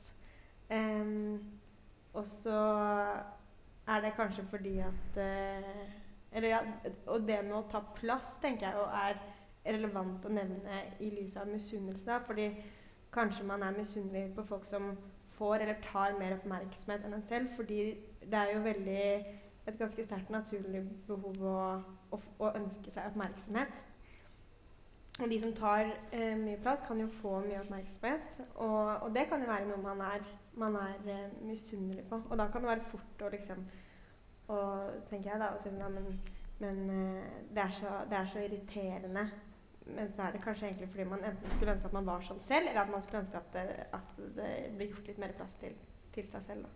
Um, og så er det kanskje fordi at uh, Eller ja, og det med å ta plass, tenker jeg, er relevant å nevne i lys av misunnelse. Fordi kanskje man er misunnelig på folk som får eller tar mer oppmerksomhet enn en selv. Fordi det er jo veldig et ganske sterkt naturlig behov å, å, å, ønske seg oppmerksomhet. Og de som tar eh, mye plass, kan jo få mye oppmerksomhet. Og, og det kan jo være noe man er, man er eh, misunnelig på. Og da kan det være fort å liksom og tenker jeg da, og si sånn, ja, men, men eh, det, er så, det, er så, irriterende. Men så er det kanskje egentlig fordi man enten skulle ønske at man var sånn selv, eller at man skulle ønske at det, at det ble gjort litt mer plass til, til seg selv. da.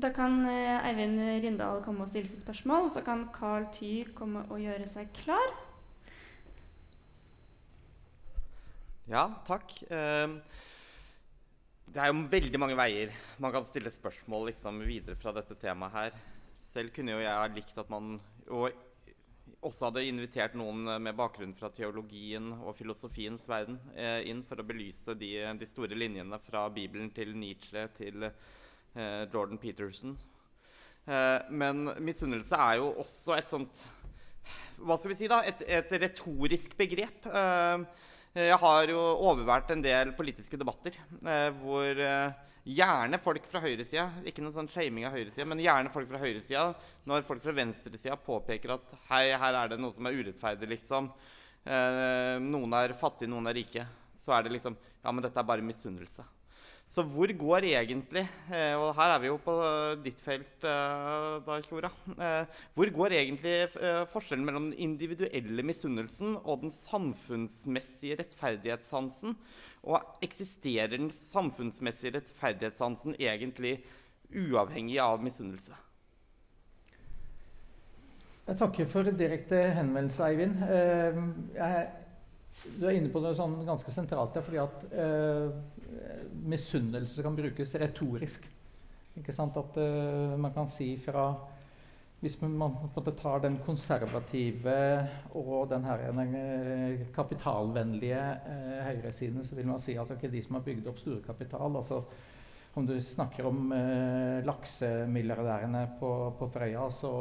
Da kan eh, Eivind Rindal komme og stille sitt spørsmål, og så kan Carl Ty komme og gjøre seg klar. Ja, takk. Eh, det er jo veldig mange veier man kan stille spørsmål liksom, videre fra dette temaet her. selv kunne jo jeg likt at man og også hadde invitert noen med bakgrunn fra teologien og filosofiens verden eh, inn for å belyse de, de, store linjene fra Bibelen til Nietzsche til eh, Jordan Peterson. Eh, men misunnelse er jo også et sånt Hva skal vi si, da? Et, et retorisk begrep. Eh, jeg har jo overvært en del politiske debatter eh, hvor eh, Gjerne folk fra høyresida, ikke noen sånn shaming av høyresida, men gjerne folk fra høyresida når folk fra venstresida påpeker at hei, her er det noe som er urettferdig, liksom. Eh, noen er fattige, noen er rike. Så er det liksom Ja, men dette er bare misunnelse. Så hvor går egentlig eh, Og her er vi jo på ditt felt, eh, da, Kjora. Eh, hvor går egentlig forskjellen mellom den individuelle misunnelsen og den samfunnsmessige rettferdighetssansen? Og eksisterer den samfunnsmessige rettferdighetssansen egentlig uavhengig av misunnelse? Jeg takker for direkte henvendelse, Eivind. Jeg, du er inne på noe sånn ganske sentralt fordi at eh, misunnelse kan brukes retorisk. Ikke sant? At uh, man kan si fra Hvis man, på en måte tar den konservative og den, her, den uh, kapitalvennlige uh, høyresiden, så vil man si at okay, de som har bygd opp storkapital altså om du snakker om eh, laksemilliardærene på, på Frøya, så,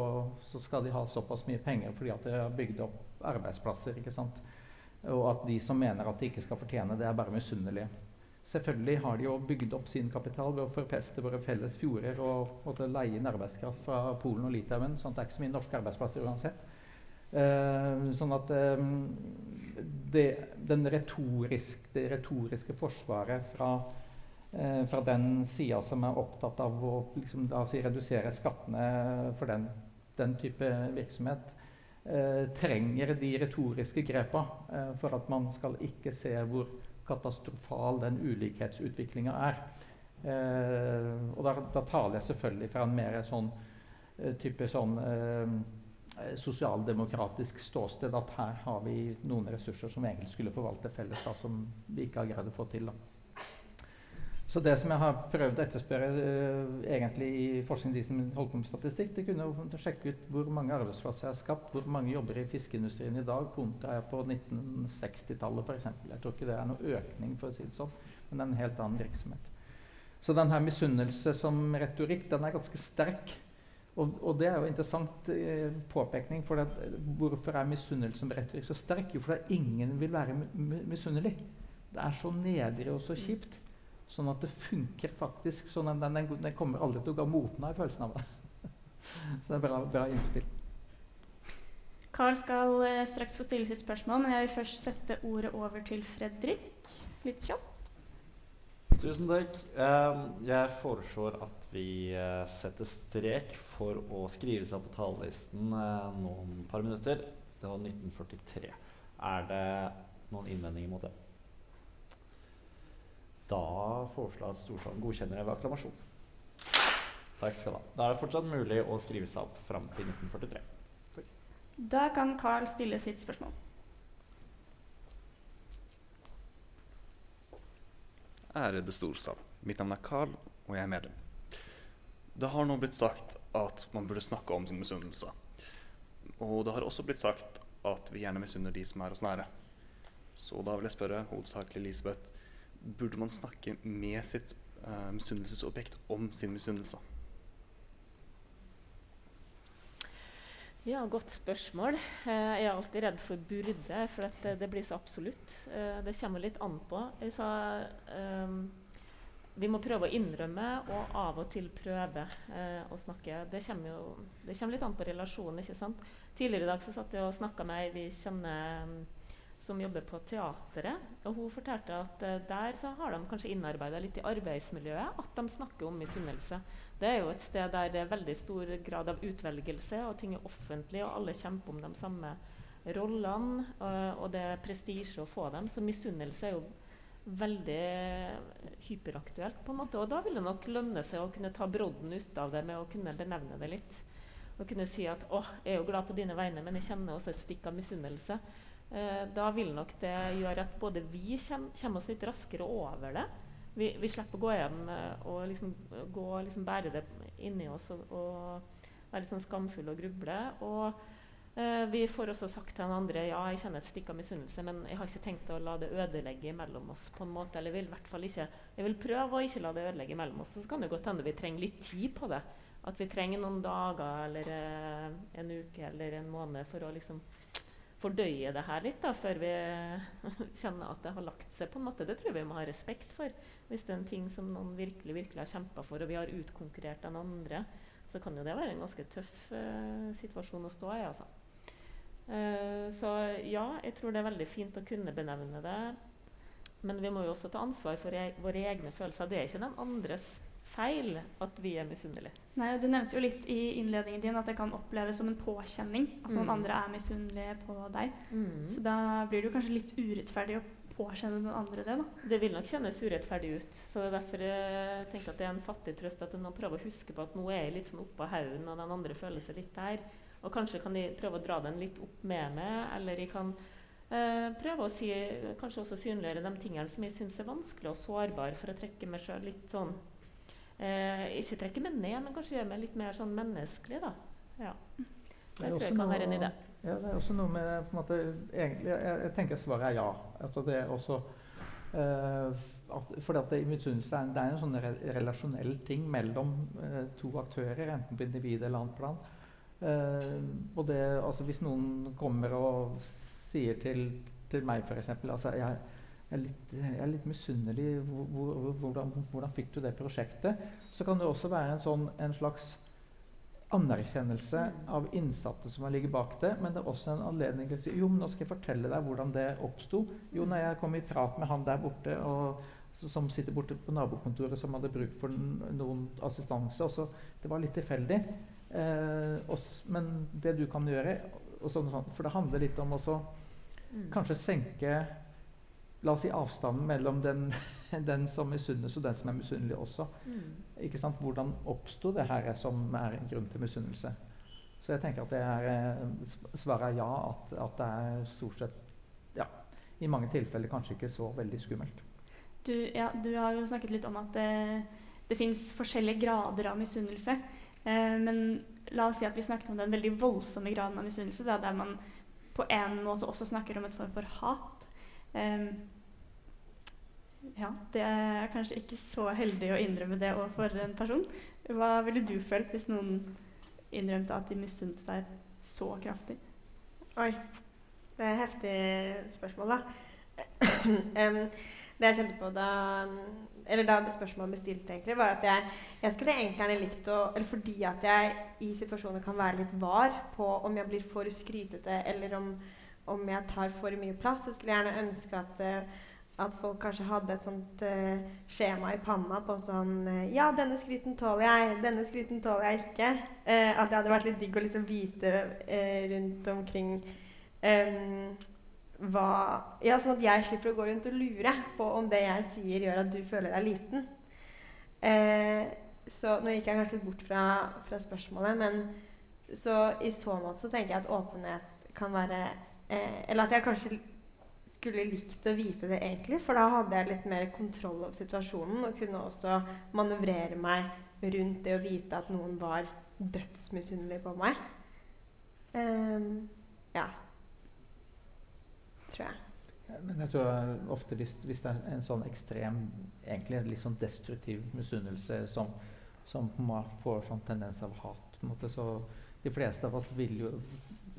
så, skal de ha såpass mye penger fordi at de har bygd opp arbeidsplasser. ikke sant? Og at de som mener at de ikke skal fortjene det, er bare misunnelige. Selvfølgelig har de jo bygd opp sin kapital ved å forpeste våre felles fjorder og, og leie inn arbeidskraft fra Polen og Litauen. sånn at det er ikke så mye norske arbeidsplasser uansett. Uh, sånn at um, det, retorisk, det, retoriske forsvaret fra, uh, fra den sida som er opptatt av å liksom, si, redusere skattene for den, den type virksomhet, uh, trenger de retoriske grepa for at man skal ikke se hvor katastrofal den ulikhetsutviklinga er. Eh, og da, da, taler jeg selvfølgelig fra en mer sånn eh, type sånn eh, sosialdemokratisk ståsted at her har vi noen ressurser som vi egentlig skulle forvalte felles, da, som vi ikke har greid å få til. da. Så det som jeg har prøvd å etterspørre uh, egentlig i forskning de som holder på med statistikk, det kunne å sjekke ut hvor mange arbeidsplasser jeg har skapt, hvor mange jobber i fiskeindustrien i dag kontra på 1960-tallet f.eks. Jeg tror ikke det er noen økning, for å si det sånn, men det er en helt annen virksomhet. Så denne misunnelse som retorikk, den er ganske sterk. Og, og det er jo interessant eh, påpekning. for det, Hvorfor er misunnelse som retorikk så sterk? Jo, fordi ingen vil være misunnelig. Det er så nedrig og så kjipt. Sånn at det funker faktisk. sånn at Den, den, den kommer aldri til å gå moten av følelsen av det. Så det er bra, bra innspill. Carl skal eh, straks få stille sitt spørsmål, men jeg vil først sette ordet over til Fredrik. Litt kjapt. Tusen takk. Um, jeg foreslår at vi uh, setter strek for å skrive seg på talerlisten uh, noen par minutter. Det var 1943. Er det noen innvendinger mot det? Da foreslår jeg at Storsalen godkjenner ved akklamasjon. Takk skal du ha. Da er det fortsatt mulig å skrive seg opp fram til 1943. Takk. Da kan Carl stille sitt spørsmål. Ærede storsal. Mitt navn er Carl, og jeg er medlem. Det har nå blitt sagt at man burde snakke om sin misunnelse. Og det har også blitt sagt at vi gjerne misunner de som er oss nære. Så da vil jeg spørre hovedsakelig Elisabeth burde man snakke med sitt uh, misunnelsesobjekt om sin misunnelse? Ja, godt spørsmål. Uh, jeg er alltid redd for burde, for det, det, blir så absolutt. Det kommer litt an på. Jeg sa um, vi må prøve å innrømme og av og til prøve uh, å snakke. Det kommer, jo, det kommer litt an på relasjonen. ikke sant? Tidligere i dag så satt jeg og snakka med ei vi kjenner som jobber på teateret. Og hun fortalte at uh, der så har de kanskje innarbeida litt i arbeidsmiljøet at de snakker om misunnelse. Det er jo et sted der det er veldig stor grad av utvelgelse, og ting er offentlig, og alle kjemper om de samme rollene, uh, og det er prestisje å få dem. Så misunnelse er jo veldig hyperaktuelt, på en måte. Og da vil det nok lønne seg å kunne ta brodden ut av det med å kunne benevne det litt. Og kunne si at 'Å, jeg er jo glad på dine vegne, men jeg kjenner også et stikk av misunnelse'. Eh, da vil nok det gjøre at både vi kommer, oss litt raskere over det. Vi, vi slipper å gå hjem eh, og liksom, gå, liksom bære det inni oss og, og, være sånn skamfulle og gruble. Og eh, vi får også sagt til den andre ja, jeg kjenner et stikk av misunnelse, men jeg har ikke tenkt å la det ødelegge mellom oss. på en måte, eller vil i hvert fall ikke, Jeg vil prøve å ikke la det ødelegge mellom oss. Så kan det godt hende vi trenger litt tid på det. At vi trenger noen dager eller eh, en uke eller en måned for å liksom fordøye det her litt da, før vi kjenner at det har lagt seg. på en måte. Det tror jeg vi må ha respekt for. Hvis det er en ting som noen virkelig virkelig har kjempa for, og vi har utkonkurrert den andre, så kan jo det være en ganske tøff uh, situasjon å stå i. altså. Uh, så ja, jeg tror det er veldig fint å kunne benevne det. Men vi må jo også ta ansvar for e våre egne følelser. Det er ikke den andres feil at vi er misunnelige. Nei, Du nevnte jo litt i innledningen din at det kan oppleves som en påkjenning at noen mm. andre er misunnelige på deg. Mm. Så da blir det jo kanskje litt urettferdig å påkjenne den andre det. da. Det vil nok kjennes urettferdig ut. Så det er derfor jeg tenker at det er en fattig trøst at nå prøver å huske på at nå er jeg litt sånn oppå haugen, og den andre føler seg litt der. Og kanskje kan de prøve å dra den litt opp med meg, eller jeg kan eh, prøve å si, kanskje også synliggjøre de tingene som jeg syns er vanskelig og sårbar, for å trekke meg sjøl litt sånn Eh, ikke trekke meg ned, men kanskje gjøre meg litt mer sånn menneskelig. da. Ja. Det, det tror jeg kan være en idé. Ja, det er også noe med på en måte, egentlig, jeg, jeg tenker svaret er ja. Altså det er også eh, at, fordi at Misunnelse er, det er en sånn re relasjonell ting mellom eh, to aktører, enten på individ eller annet plan. Eh, og det, altså Hvis noen kommer og sier til, til meg f.eks. Altså, jeg, jeg er litt, jeg er litt misunnelig. Hvor, hvor, hvordan, hvordan, fikk du det prosjektet? Så kan det også være en, sånn, en slags anerkjennelse av innsatte som har ligget bak det. Men det er også en anledning til å si jo, men nå skal jeg fortelle deg hvordan det oppsto. Jo, når jeg kom i prat med han der borte og, som sitter borte på nabokontoret, som hadde bruk for noen assistanse. Også, det var litt tilfeldig. Eh, også, men det du kan gjøre sånn, sånn, For det handler litt om å mm. kanskje senke La oss si avstanden mellom den, den som misunnes, og den som er misunnelig også. Mm. Ikke sant? Hvordan oppsto det her som er en grunn til misunnelse? Så jeg tenker at det er, eh, svaret er ja, at, at, det er stort sett ja, i mange tilfeller kanskje ikke så veldig skummelt. Du, ja, du har jo snakket litt om at det, det fins forskjellige grader av misunnelse. Eh, men la oss si at vi snakket om den veldig voldsomme graden av misunnelse, der man på en måte også snakker om et form for hat. Um, ja, det er kanskje ikke så heldig å innrømme det overfor en person. Hva ville du følt hvis noen innrømte at de misunte deg så kraftig? Oi. Det er et heftig spørsmål, da. um, det jeg kjente på da Eller da spørsmålet ble stilt, egentlig, var at jeg, jeg skulle egentlig gjerne likt å Eller fordi at jeg i situasjoner kan være litt var på om jeg blir for skrytete, eller om om jeg tar for mye plass, så skulle jeg gjerne ønske at, uh, at folk kanskje hadde et sånt uh, skjema i panna på sånn uh, Ja, denne skryten tåler jeg, denne skryten tåler jeg ikke. at det hadde vært litt digg å liksom vite rundt omkring um, hva Ja, sånn at jeg slipper å gå rundt og lure på om det jeg sier, gjør at du føler deg liten. så nå gikk jeg kanskje litt bort fra, fra spørsmålet, men så i så måte så tenker jeg at åpenhet kan være Eh, eller at jeg kanskje skulle likt å vite det egentlig, for da hadde jeg litt mer kontroll over situasjonen og kunne også manøvrere meg rundt det å vite at noen var dødsmisunnelig på meg. Um, ja. Tror jeg. Men jeg tror ofte hvis, hvis, det er en sånn ekstrem, egentlig litt sånn destruktiv misunnelse som, som får sånn tendens av hat, på en måte, så de fleste av oss vil jo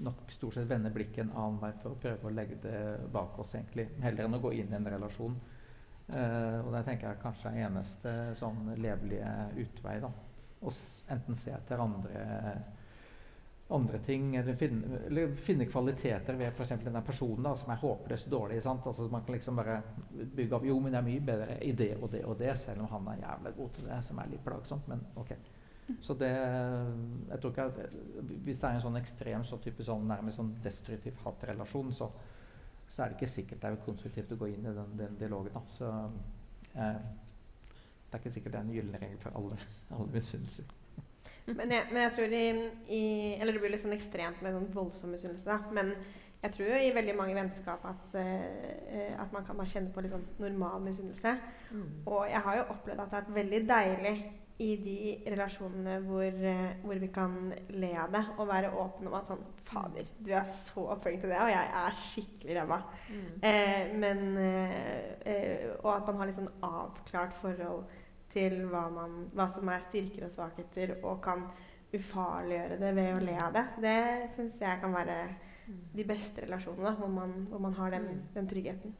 nok stort sett vende blikket en annen vei for å prøve å legge det bak oss, egentlig. Heller enn å gå inn i en relasjon. Uh, og det tenker jeg kanskje er eneste sånn levelige utvei. da. Å enten se etter andre, andre ting, eller finne, eller finne kvaliteter ved f.eks. denne personen da, som er håpløst dårlig. sant? Altså Man kan liksom bare bygge opp Jo, men jeg er mye bedre i det og det og det, selv om han er jævlig god til det, som er litt plagsomt. Men ok. Så det jeg tror ikke at, Hvis det er en sånn ekstrem så type sånn, nærmest sånn destruktiv hatrelasjon, så, så, er det ikke sikkert det er konstruktivt å gå inn i den, den dialogen. Da. Så eh, det er ikke sikkert det er en gyllen regel for alle, alle misunnelser. Men, men, jeg tror i, i, Eller det blir litt sånn ekstremt med sånn voldsom misunnelse, Men jeg tror jo i veldig mange vennskap at, uh, at man kan bare kjenne på litt sånn normal misunnelse. Mm. Og jeg har jo opplevd at det har vært veldig deilig i de relasjonene hvor, eh, hvor, vi kan le av det og være åpne om at sånn Fader, du er så flink til det, og jeg er skikkelig ræva. Mm. Eh, men eh, eh, Og at man har litt sånn avklart forhold til hva, man, hva som er styrker og svakheter, og kan ufarliggjøre det ved å le av det. Det syns jeg kan være mm. de beste relasjonene, hvor man, hvor man har den, mm. den tryggheten.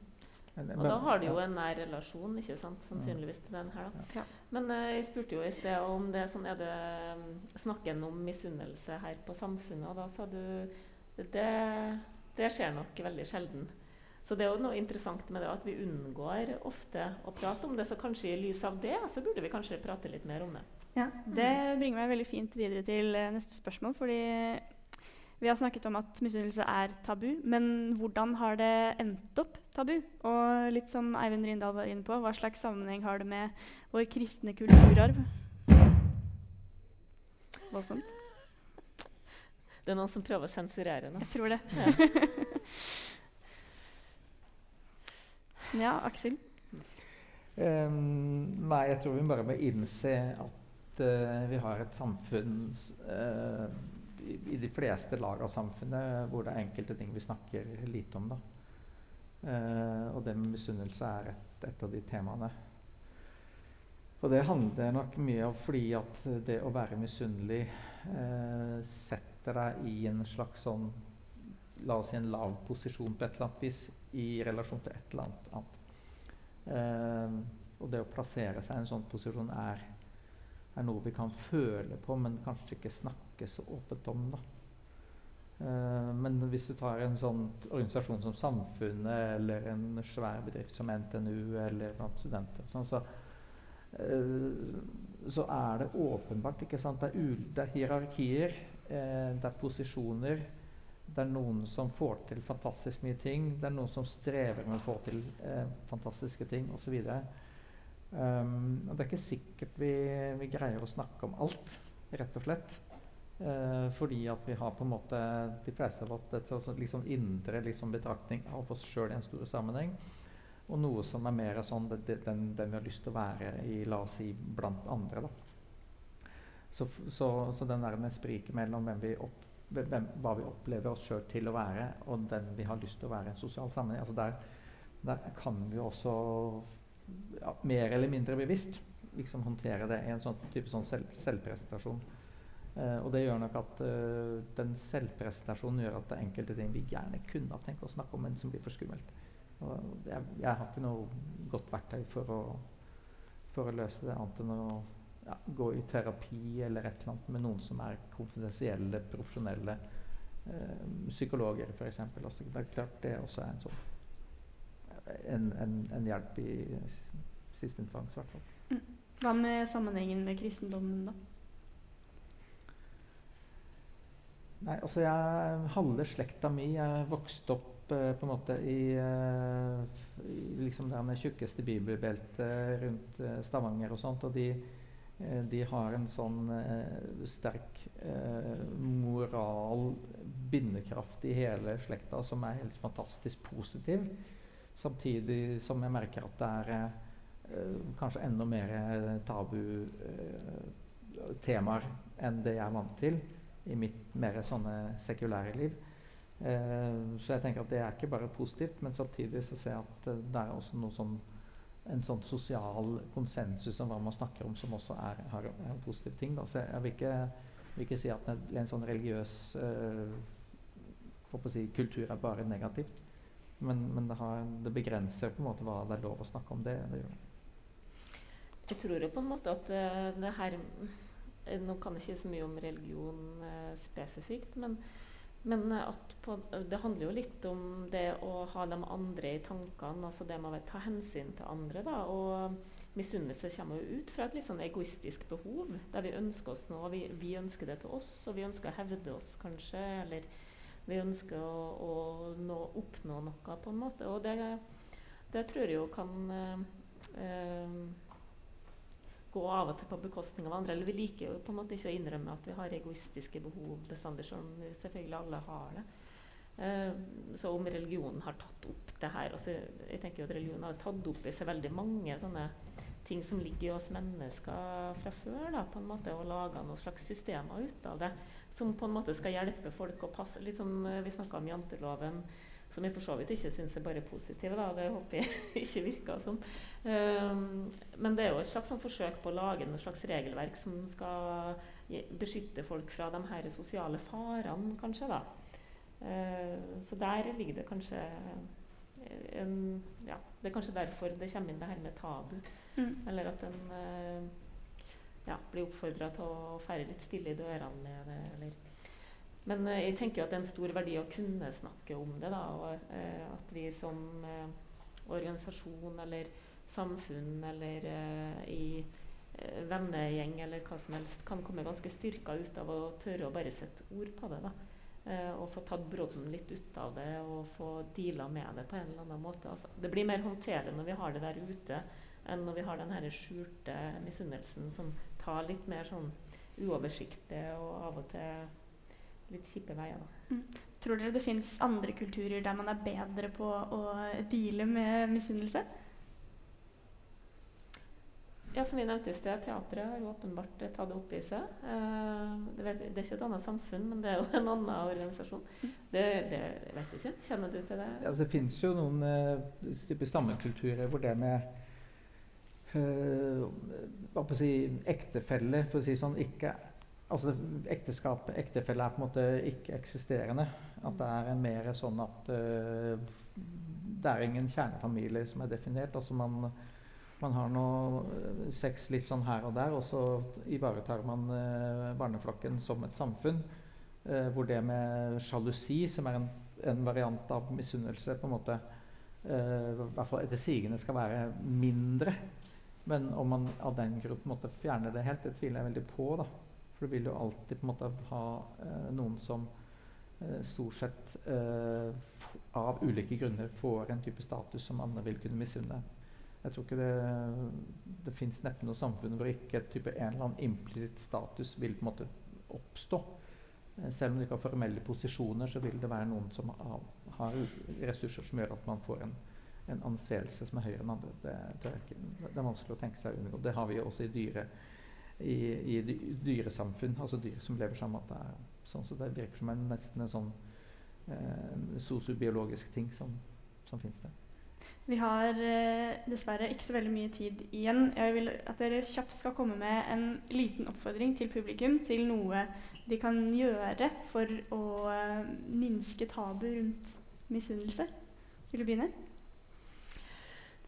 Og da har du jo en nær relasjon ikke sant, sannsynligvis til den her. da. Men uh, jeg spurte jo i sted om det sånn, er det um, snakken om misunnelse her på Samfunnet, og da sa du det, det skjer nok veldig sjelden. Så det er jo noe interessant med det at vi unngår ofte å prate om det. Så kanskje i lys av det så burde vi kanskje prate litt mer om det. Ja, Det bringer meg veldig fint videre til uh, neste spørsmål. fordi vi har snakket om at misunnelse er tabu, men hvordan har det endt opp tabu? Og litt som Eivind Rindal var inne på, hva slags sammenheng har det med vår kristne kulturarv? Voldsomt. Det er noen som prøver å sensurere nå. Jeg tror det. Ja, ja Aksel? Um, nei, jeg tror vi bare må innse at uh, vi har et samfunn uh, i, de fleste lag av samfunnet hvor det er enkelte ting vi snakker lite om. da. Eh, og det med misunnelse er et, et, av de temaene. Og det handler nok mye om fordi at det å være misunnelig eh, setter deg i en slags sånn La oss si en lav posisjon på et eller annet vis i relasjon til et eller annet. Eh, og det å plassere seg i en sånn posisjon er, er noe vi kan føle på, men kanskje ikke snakke snakke så åpent om. da. Eh, men hvis du tar en sånn organisasjon som Samfunnet eller en svær bedrift som NTNU eller blant studenter, sånn, så, eh, så, er det åpenbart ikke sant? Det, er, det er hierarkier, eh, det er posisjoner. Det er noen som får til fantastisk mye ting. Det er noen som strever med å få til fantastiske ting osv. Um, og det er ikke sikkert vi, vi greier å snakke om alt, rett og slett. Eh, fordi at vi har på en måte de fleste av oss sånn liksom indre liksom betraktning av oss sjøl i en stor sammenheng. Og noe som er mer sånn det, det, den, den, vi har lyst til å være i, la oss si, blant andre. da. Så, så, så den der spriket mellom hvem vi opp, hvem, hva vi opplever oss sjøl til å være, og den vi har lyst til å være i en sosial sammenheng, altså der, der kan vi også ja, mer eller mindre bevisst liksom håndtere det i en sånn type sånn selv, selvpresentasjon. Uh, og det gjør nok at uh, den selvpresentasjonen gjør at det er enkelte ting vi gjerne kunne ha tenkt å snakke om, men som blir for skummelt. Og jeg, jeg, har ikke noe godt verktøy for å, for å løse det, annet enn å ja, gå i terapi eller et eller annet med noen som er konfidensielle, profesjonelle uh, psykologer, f.eks. Altså, det er klart det også er en sånn en, en, en hjelp i siste instans, i hvert fall. Mm. Hva med sammenhengen med kristendommen, da? Nei, altså jeg, Halve slekta mi Jeg vokste opp uh, på en måte i, uh, i liksom det tjukkeste bibelbeltet rundt uh, Stavanger og sånt. Og de, de har en sånn sterk moral, bindekraft i hele slekta som er helt fantastisk positiv. Samtidig som jeg merker at det er kanskje enda mer tabu temaer enn det jeg er vant til i mitt mer sånne sekulære liv. Eh, så jeg tenker at det er ikke bare positivt, men samtidig så ser jeg at uh, det er også noe sånn, en sånn sosial konsensus om hva man snakker om, som også er, er en positiv ting. Da. Så jeg vil ikke, vil ikke, si at en, en sånn religiøs uh, si, kultur er bare negativt. Men, men det, har, det, begrenser på en måte hva det er lov å snakke om. det, det gjør. Jeg tror jo på en måte at det her Eh, nå kan jeg ikke så mye om religion eh, spesifikt, men, men eh, på, det handler jo litt om det å ha de andre i tankene, altså det med å ta hensyn til andre. Da, og misunnelse kommer jo ut fra et litt sånn egoistisk behov, der vi ønsker oss noe. Vi, vi, ønsker det til oss, og vi ønsker å hevde oss, kanskje. Eller vi ønsker å, å nå, oppnå noe, på en måte. Og det, det tror jeg jo kan øh, øh, gå av og til på bekostning av andre. Eller vi liker jo på en måte ikke å innrømme at vi har egoistiske behov bestandig, selv selvfølgelig alle har det. Uh, så om religionen har tatt opp det her altså, Jeg tenker jo at religionen har tatt opp i seg veldig mange sånne ting som ligger i oss mennesker fra før, da, på en måte, og laga noen slags systemer ut av det. Som på en måte skal hjelpe folk å passe Litt som eh, vi snakka om janteloven, som jeg for så vidt ikke syns er bare positive, Da. Det håper jeg ikke virker som. Um, men det er jo et slags sånn forsøk på å lage noe slags regelverk som skal beskytte folk fra de her sosiale farene, kanskje. da. Uh, så der ligger det kanskje en, ja, Det er kanskje derfor det kommer inn det her med tabu. Mm. Eller at en uh, ja, blir oppfordra til å fære litt stille i dørene med det. Eller. Men uh, jeg tenker jo at det er en stor verdi å kunne snakke om det. Da, og uh, at vi som organisasjon eller samfunn eller i vennegjeng eller hva som helst kan komme ganske styrka ut av å tørre å bare sette ord på det. da. Og få tatt brodden litt ut av det og få deala med det på en eller annen måte. Altså, det blir mer håndterende når vi har det der ute, enn når vi har den skjulte misunnelsen som tar litt mer sånn uoversiktlig og av og til litt kjipe veier. Mm. Tror dere det fins andre kulturer der man er bedre på å deale med misunnelse? Ja, som vi nevnte i sted, Teatret har åpenbart tatt det opp i seg. Eh, det, vet, det, er ikke et annet samfunn, men det er jo en annen organisasjon. Mm. Det, det vet jeg ikke. Kjenner du til det? Ja, altså, det fins jo noen uh, stammekulturer hvor det med hva på å si, ektefelle, for å si sånn, ikke Altså ekteskap, ektefelle er på en måte ikke-eksisterende. At det er mer sånn at uh, det er ingen kjernefamilie som er definert. altså man, man har noe sex litt sånn her og der, og så ivaretar man uh, barneflokken som et samfunn. Uh, hvor det med sjalusi, som er en, en variant av misunnelse, på en måte i hvert fall etter sigende skal være mindre. Men om man av den grunn fjerne det helt, det tviler jeg veldig på. da. For du vil jo alltid på en måte ha eh, noen som eh, stort sett eh, av ulike grunner får en type status som andre vil kunne misunne. Jeg tror ikke det, det fins neppe noe samfunn hvor ikke type en eller annen implisitt status vil på en måte oppstå. Eh, selv om du ikke har formelle posisjoner, så vil det være noen som har, har ressurser som gjør at man får en en anseelse som er høyere enn andre. Det, det, er, ikke, det, er vanskelig å tenke seg å unngå. Det har vi også i, dyre, i, i dyresamfunn, altså dyr som lever sammen. at det er sånn, så Det virker som en, nesten en sånn eh, sosiobiologisk ting som, som finnes der. Vi har eh, dessverre ikke så veldig mye tid igjen. Jeg vil at dere kjapt skal komme med en liten oppfordring til publikum til noe de kan gjøre for å eh, minske tabu rundt misunnelse. Vil du begynne?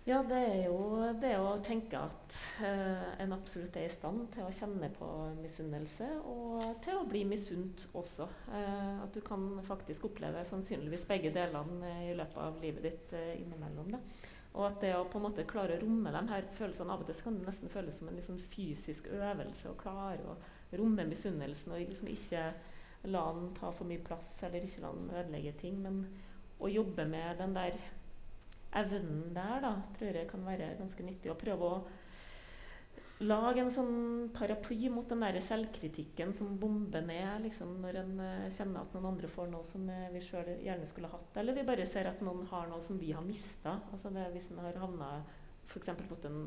Ja, det er jo det å tenke at uh, en absolutt er i stand til å kjenne på misunnelse, og til å bli misunt også. Uh, at du kan faktisk oppleve sannsynligvis begge delene i løpet av livet ditt uh, innimellom. det. Og at det å på en måte klare å romme de her følelsene Av og til så kan det nesten føles som en liksom fysisk øvelse å klare å romme misunnelsen og liksom ikke la den ta for mye plass eller ikke la den ødelegge ting, men å jobbe med den der evnen der da, tror jeg kan være ganske nyttig. Å prøve å lage en sånn paraply mot den der selvkritikken som bomber ned liksom, når en uh, kjenner at noen andre får noe som uh, vi sjøl gjerne skulle hatt. Eller vi bare ser at noen har noe som vi har mista. Altså hvis en har havna f.eks. fått en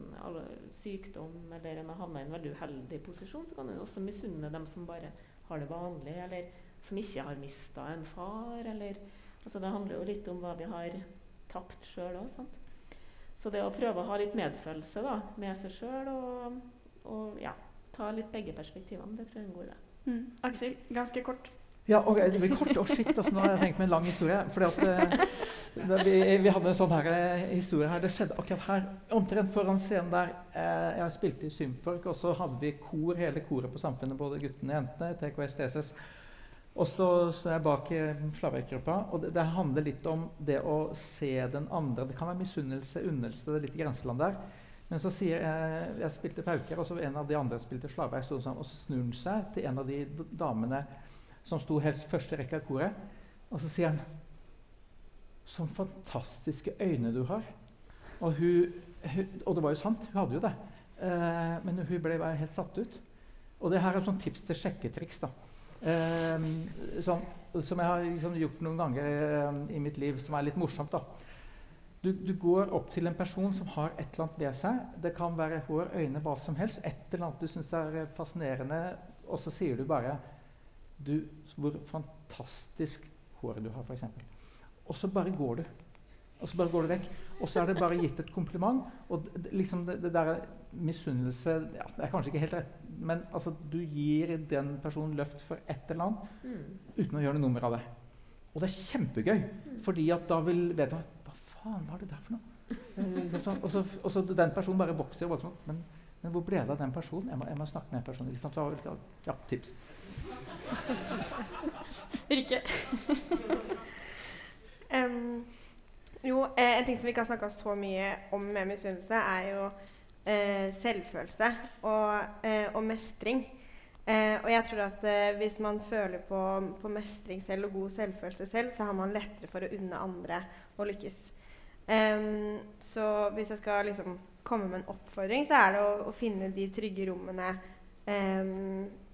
sykdom eller en har havna i en veldig uheldig posisjon, så kan en også misunne dem som bare har det vanlig, eller som ikke har mista en far. Eller, altså det handler jo litt om hva vi har tapt sjøl òg. Så det å prøve å ha litt medfølelse da, med seg sjøl og, og, ja, ta litt begge perspektivene, det tror jeg er en god idé. Mm. Aksel, ganske kort. Ja, og det blir kort. og shit, altså, Nå har jeg tenkt meg en lang historie. fordi at uh, vi, vi, hadde en sånn her, uh, historie her. Det skjedde akkurat her, omtrent foran scenen der. Uh, jeg spilte i symfork, og så hadde vi kor, hele koret på Samfunnet, både guttene og jentene. TKS, TSS. Og så står jeg bak slavegruppa, og det, det, handler litt om det å se den andre. Det kan være misunnelse, unnelse, det er litt grenseland der. Men så sier jeg Jeg spilte pauker, og så en av de andre spilte slaver. Sånn, og så snur han seg til en av de damene som sto helst første rekke av koret, og så sier han Sånn fantastiske øyne du har. Og, hun, hun, og det var jo sant, hun hadde jo det. Eh, men hun ble bare helt satt ut. Og det her er et sånt tips til sjekketriks. da. Um, som, som, jeg har liksom gjort noen ganger um, i mitt liv, som er litt morsomt. da. du, du, går opp til en person som har et eller annet ved seg. Det kan være hår, øyne, hva som helst. Et eller annet du syns er fascinerende. Og så sier du bare du, Hvor fantastisk hår du har, f.eks. Og så bare går du. Og så bare går du vekk. Og så er det bare gitt et kompliment. Og liksom det, det der misunnelse ja, Det er kanskje ikke helt rett, men altså, du gir den personen løft for et eller annet mm. uten å gjøre noe nummer av det. Og det er kjempegøy, mm. fordi at da vil vedkommende faen var det der for noe? Eh, og så, og så den personen bare vokser voldsomt. Men, men, hvor ble det av den personen? Jeg må, jeg må snakke med den personen. Liksom, så, ja, tips. Rikke? Jo, eh, en ting som vi ikke har snakka så mye om med misunnelse, er jo eh, selvfølelse og, eh, og mestring. Eh, og jeg tror at eh, hvis man føler på, på, mestring selv og god selvfølelse selv, så har man lettere for å unne andre å lykkes. Så hvis jeg skal liksom komme med en oppfordring, så er det å, å finne de trygge rommene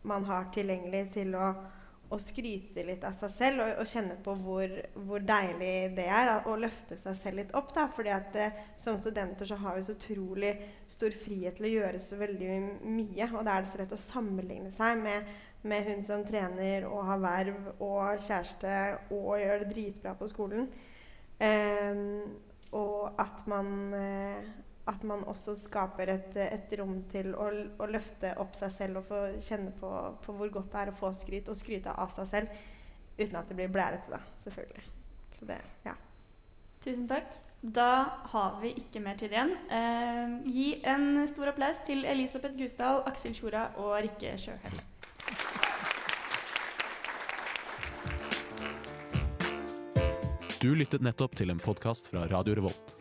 man har tilgjengelig til å, å, skryte litt av seg selv og, og kjenne på hvor, hvor, deilig det er å løfte seg selv litt opp. Da. Fordi at eh, som studenter så har vi så utrolig stor frihet til å gjøre så veldig mye. Og da er det så lett å sammenligne seg med, med hun som trener og har verv og kjæreste og gjør det dritbra på skolen. Eh, og at man, eh, at man også skaper et, et rom til å, å, løfte opp seg selv og få kjenne på, på, hvor godt det er å få skryt, og skryte av seg selv uten at det blir blærete, da, selvfølgelig. Så det, ja. Tusen takk. Da har vi ikke mer tid igjen. Eh, gi en stor applaus til Elisabeth Gusdal, Aksel Tjora og Rikke Sjøhelle. Du lyttet nettopp til en podkast fra Radio Revolt.